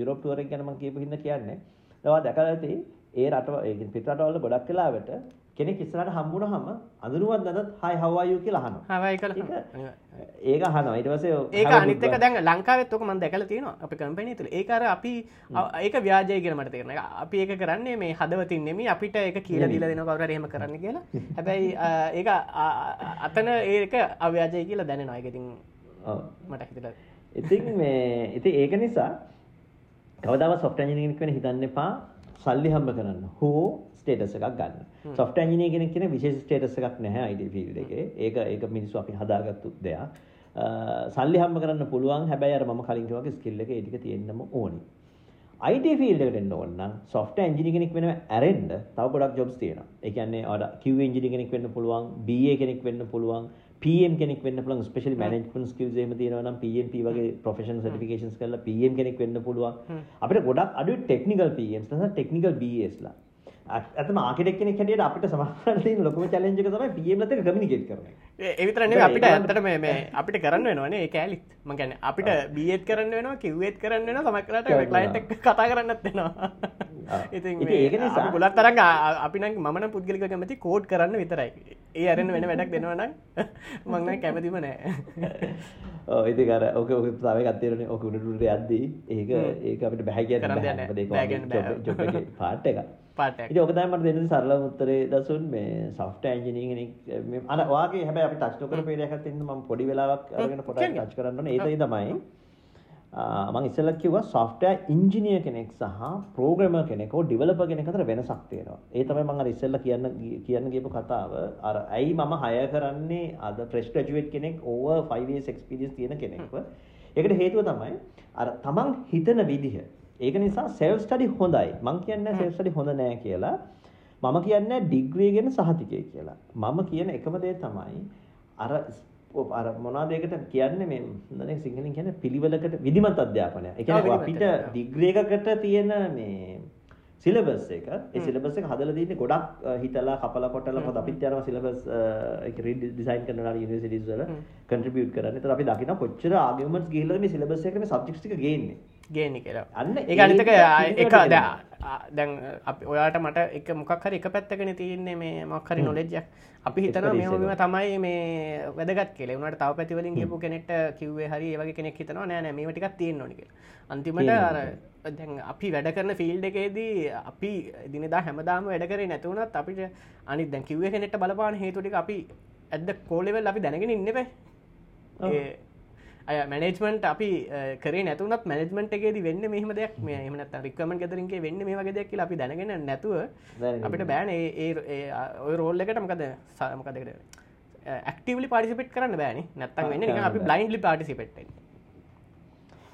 යුරෝප් ටුවර් එක ගැන මම කියපු හින්දා කියන්නේ. ඔයා දැකලා ඇති ඒ රටවල ගොඩක් වෙලාවට කෙනෙක් ඉස්සරහට හම්බුනහම අඳුරුවත් නැතත් hi how are you කියලා අහනවා. හවයි කියලා. ඒක අහනවා. ඊට පස්සේ ඒක අනිත් එක දැන් ලංකාවෙත් ඔක මම දැකලා තියෙනවා. අපේ කම්පැනි තුල. ඒක අර අපි ඒක ව්‍යාජයි කියලා මට තේරෙනවා. අපි ඒක කරන්නේ මේ හදවතින් නෙමෙයි අපිට ඒක කියලා දීලා දෙනවා කවුරු හරි එහෙම කරන්න කියලා. හැබැයි ඒක අතන ඒක අව්‍යාජයි කියලා දැනෙනවා. ඒක ඉතින් මට හිතලා. ඉතින් මේ ඉතින් ඒක නිසා කවදාවත් software engineering කෙනෙක් හිතන්න එපා සල්ලි හම්බ කරන්න. හෝ ස්ටේටස් එකක් ගන්න. සොෆ්ට් එන්ජිනියර් කෙනෙක් කියන විශේෂ ස්ටේටස් එකක් නැහැ IT ෆීල්ඩ් එකේ. ඒක ඒක මිනිස්සු අපි හදාගත්තු දෙයක්. සල්ලි හම්බ කරන්න පුළුවන්. හැබැයි අර මම කලින් කිව්වා වගේ ස්කිල් එක ඒ ටික තියෙන්නම ඕනි. IT ෆීල්ඩ් එකට එන්න ඕන නම් සොෆ්ට්වෙයාර් එන්ජිනියර් කෙනෙක් වෙනව ඇරෙන්න තව ගොඩක් ජොබ්ස් තියෙනවා. ඒ කියන්නේ ඔයාලා QA එන්ජිනියර් කෙනෙක් වෙන්න පුළුවන්, BA කෙනෙක් වෙන්න පුළුවන්, PM කෙනෙක් වෙන්න පුළුවන් ස්පෙෂලි මැනේජ්මන්ට් ස්කිල්ස් එහෙම තියෙනවා නම් PMP වගේ ප්‍රොෆෙෂනල් සර්ටිෆිකේෂන්ස් කරලා PM කෙනෙක් වෙන්න පුළුවන්. අපිට ගොඩක් අඩුයි ටෙක්නිකල් PMs නැත්නම් ටෙක්නිකල් BAsලා. ඇතම ආකිටෙක් කෙනෙක් හැටියට අපිට සමහරවිට තියෙන ලොකුම චැලෙන්ජ් එක තමයි PM ලත් එක්ක කමියුනිකේට් කරන එක. ඒ විතර නෙවෙයි අපිට ඇත්තට මේ මේ අපිට කරන්න වෙනවනේ ඒ කෑලිත්. මම කියන්නේ අපිට BAත් කරන්න වෙනවා QAත් කරන්න වෙනවා සමහරවිට ක්ලයන්ට් එක්ක කතා කරන්නත් වෙනවා. ඉතින් ඒක නිසා ගොඩක් තරම් අපි නම් මම නම් පුද්ගලිකව කැමති කෝඩ් කරන්න විතරයි. ඒ අරෙන් වෙන වැඩක් දෙනවා නම් මම නම් කැමතිම නෑ. ඔව් ඉතින් අර ඔක ඔක තව එකක් තියෙනනේ ඔක උඩට උඩට යද්දී ඒක ඒක අපිට බෑ කියන්න බෑ. ඒක ජොබ් එකේ පාර්ට් එකක්. පාට ඉතින් ඔක තමයි මට දෙන්න සරලම උත්තරේ දසුන් මේ සොෆ්ට්වෙයාර් එන්ජිනියරින් කෙනෙක් අර ඔයාගේ හැබැයි අපි ටච් නොකරපු ඒරියා එකක් තියෙනවා මම පොඩි වෙලාවක් අරගෙන පොඩ්ඩක් ටච් කරන්න ඕනේ. ඒකයි තමයි මම ඉස්සෙල්ලා කිව්වා සොෆ්ට්වෙයාර් ඉංජිනියර් කෙනෙක් සහ ප්‍රෝග්‍රෑමර් කෙනෙක් හෝ ඩෙවලොපර් කෙනෙක් අතර වෙනසක් තියෙනවා. ඒ තමයි මම අර ඉස්සෙල්ලා කියන්න කියන්න ගියපු කතාව. අර ඇයි මම හය කරන්නේ? අද ෆ්‍රෙෂ් ග්‍රැජුවේට් කෙනෙක් ඕවර් 5 years experience තියෙන කෙනෙක්ව. ඒකට හේතුව තමයි අර තමන් හිතන විදිහ ඒක නිසා සෙල්ෆ් ස්ටඩි හොඳයි. මං කියන්නේ සෙල්ෆ් ස්ටඩි හොඳ නෑ කියලා. මම කියන්නේ ඩිග්‍රී ගැන සහතිකය කියලා. මම කියන එකම දේ තමයි අර අර මොනවද ඒකට කියන්නේ මේ නේද සිංහලෙන් කියන්නේ පිළිවෙලකට විධිමත් අධ්‍යාපනය. ඒ කියන්නේ අපිට ඩිග්‍රී එකකට තියෙන මේ සිලබස් එක ඒ සිලබස් එක හදලා තියෙන්නේ ගොඩක් හිතලා කපලා කොටලා මොකද අපිත් යනවා සිලබස් ඒක රිඩිසයින් කරනවා යුනිවර්සිටිස් වල කන්ට්‍රිබියුට් කරන්න. ඒතර අපි දකිනවා කොච්චර ආගියුමන්ට්ස් ගිහිල්ලාද මේ සිලබස් එකේ මේ සබ්ජෙක්ට්ස් ටික ගේන්නේ. ගේනි කියලා අන්න ඒ අනිතක එක දැන් අප ඔයාට මට එක මොකක් හරි එක පැත්තකන තියන්නේ මේ මක්හරි නොලෙජ්ජක් අපි හිතන මෙම තමයි මේ වැදගත් කෙල වනට තව පැතිවලින් ගපු කෙනෙට කිව්වේ හරි ඒවගේ කෙනෙක් හිතනවා නෑ මේ ටිකක් තියෙන් නොනික අන්තිමට අර දැන් අපි වැඩ කරන ෆිල්ඩ එකේදී අපි දිනදා හැමදාම වැඩ කරේ නැතුවනත් අපිට අනි දැන් කිව්ව කෙනෙට බලපාන හේතුටික අපි ඇද කෝලෙවල් අපි දැනගෙන ඉන්නබයි අය මැනේජ්මන්ට් අපි කරේ නැතුනත් මැනජමට එකේද වෙන්න මෙහම දෙයක් මේ එමනත් රිකමන් ගෙදරින්ගේ වෙන්න මේ වගේ දෙයක් අපි දැනගෙන නැතුව අපිට බෑන ඒ ඔය රෝල් එකට මකද සමකදකට ඇක්ටවලි පාටිසිපෙට් කරන්න බෑනි. නැත්තන් වෙන්න අපි බ්ලයින්ලි පාටිසිපෙට්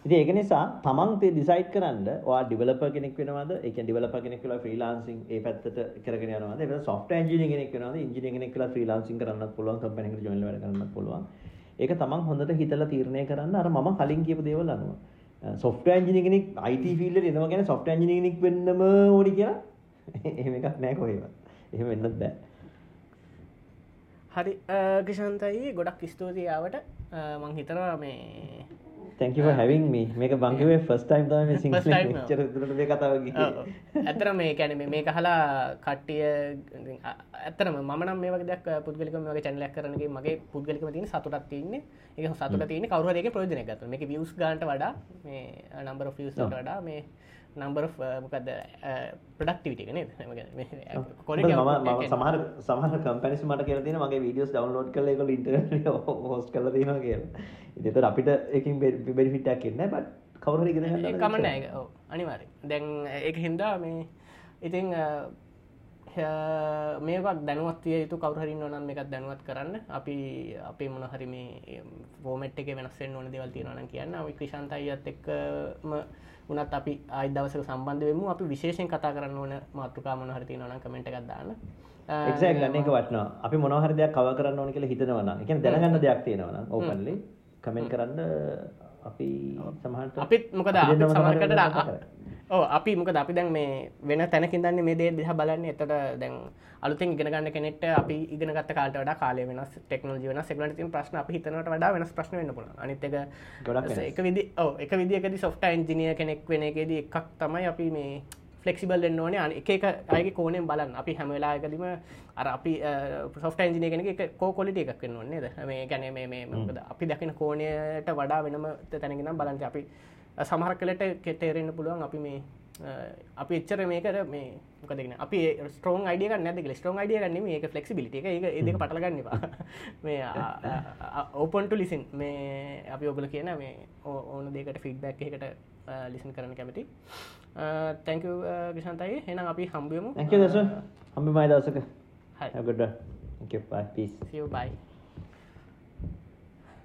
ඉතින් ඒක නිසා තමන් තේ ඩිසයිඩ් කරන්න ඔයා ඩෙවලොපර් කෙනෙක් වෙනවද? ඒ කියන්නේ ඩෙවලොපර් කෙනෙක් කියලා ෆ්‍රීලාන්සින් ඒ පැත්තට කරගෙන යනවද? එහෙම නැත්නම් සොෆ්ට්වෙයාර් ඉංජිනේර කෙනෙක් වෙනවද? ඉංජිනේර කෙනෙක් කියලා ෆ්‍රීලාන්සින් කරන්නත් පුළුවන් කම්පැනි එකට ජොයින් වෙලා කරන්නත් පුළුවන් ඒක තමන් හොඳට හිතලා තීරණය කරන්න අර මම කලින් කියපු දේවල් අනුව. සොෆ්ට්වෙයාර් එන්ජිනියර් කෙනෙක් IT ෆීල්ඩ් එකට එනවා කියන්නේ සොෆ්ට්වෙයාර් එන්ජිනියර් කෙනෙක් වෙන්නම ඕනි කියලා එහෙම එකක් නැහැ කොහෙවත්. එහෙම වෙන්නත් බෑ. හරි කිෂන්තයි ගොඩක් ස්තුතියි ආවට මං හිතනවා මේ for having me. මේක බංකිවේ first time තමයි මේ සිංහල මෙච්චර දුරට මේ කතාව ඇත්තට මේ කියන්නේ මේක අහලා කට්ටිය ඇත්තටම මම නම් මේ වගේ දෙයක් පුද්ගලිකව මේ වගේ channel එකක් කරනගේ මගේ පුද්ගලිකව තියෙන සතුටක් තියෙන්නේ. ඒක සතුට තියෙන්නේ කවුරු හරි එකේ ප්‍රයෝජනයක් ගන්න මේකේ views ගන්නට වඩා මේ views වලට වඩා මේ නම්බර මොකද ප්‍රඩක්ටිවිට නේ කොල සමහර සමහර කම්පැනිස් මට කියල තින මගේ වීඩියස් ඩවන්ලෝඩ් කල එක ඉට හෝස් කල තියෙන කිය ඉතර අපිට එකින් බෙරිෆිටක් එන්න බට කවර කමන්න අනිවාර දැන් එක හින්දා මේ ඉතින් මේකක් දැනුවත් විය යුතු කවරහරින් ඕනම් එකත් දැනුවත් කරන්න. අපි අපි මොන හරි මේ ෆෝමට් එක වෙනස්සෙන් ඕන දෙවල් තියෙනවන කියන්න. අපි ක්‍රෂන්ත අයත් එක්කම උනත් අපි අයි දවසක සම්බන්ධ වෙමු. අපි විශේෂෙන් කතා කරන්න ඕන මාතෘකා මොන හරි තියෙනවන කමෙන්ට් එකක් දාන්න. එක්සක් ගන්න එක වටනවා. අපි මොනහර දෙයක් කව කරන්න ඕන කියලා හිතනවන එක දැනගන්න දෙයක් තියෙනවන ඕපන්ලි කමෙන්ට් කරන්න අපි සමහට අපිත් මොකද සමහරකට ඕ අපි මොකද අපි දැන් මේ වෙන තැනකින් දන්නේ මේ දේ දිහා බලන්නේ. එතකොට දැන් අලුතෙන් ඉගෙන ගන්න කෙනෙක්ට අපි ඉගෙන ගත්ත කාලට වඩා කාලය වෙනස් ටෙක්නොලොජි වෙනස්. ඒගොල්ලන්ට තියෙන ප්‍රශ්න අපි හිතනවට වඩා වෙනස් ප්‍රශ්න වෙන්න පුළුවන්. අනිත් එක ගොඩක් එක විදි ඔව් එක විදියකදී සොෆ්ට්වෙයාර් ඉංජිනේර් කෙනෙක් වෙන එකේදී එකක් තමයි අපි මේ ෆලෙක්සිබල් වෙන්න ඕනේ. අන එක එක අයගේ කෝණයෙන් බලන්න. අපි හැම වෙලාවකදීම අර අපි සොෆ්ට්වෙයාර් ඉංජිනේර් කෙනෙක් එක කෝ ක්වොලිටි එකක් වෙන්න ඕනේ නේද? මේ කියන්නේ මේ මේ මොකද? අපි දකින කෝණයට වඩා වෙනම තැනකින් නම් බලන්න. අපි සමහර කලට කෙටේරෙන්න්න පුළුවන් අපි මේ අපි එච්චර මේකට මේ මොකදගෙන අපි ස්ටෝන් අයිඩිය නැද ස්ටෝන් අයිඩිය ගන්න ඒක ෆලෙක්සිබිලිට එක ඒදක පටලගන්නවා මේ ඕපන්ට ලිසින් මේ අපි ඔබල කියන මේ ඕන දෙකට ෆිඩ්බැක් එකට ලිසන් කරන කැමති. තැංක ගිසන්තයි හෙනම් අපි හම්බියමු ඇක දස හම්බි මයි දසක හගොඩ පිස් බයි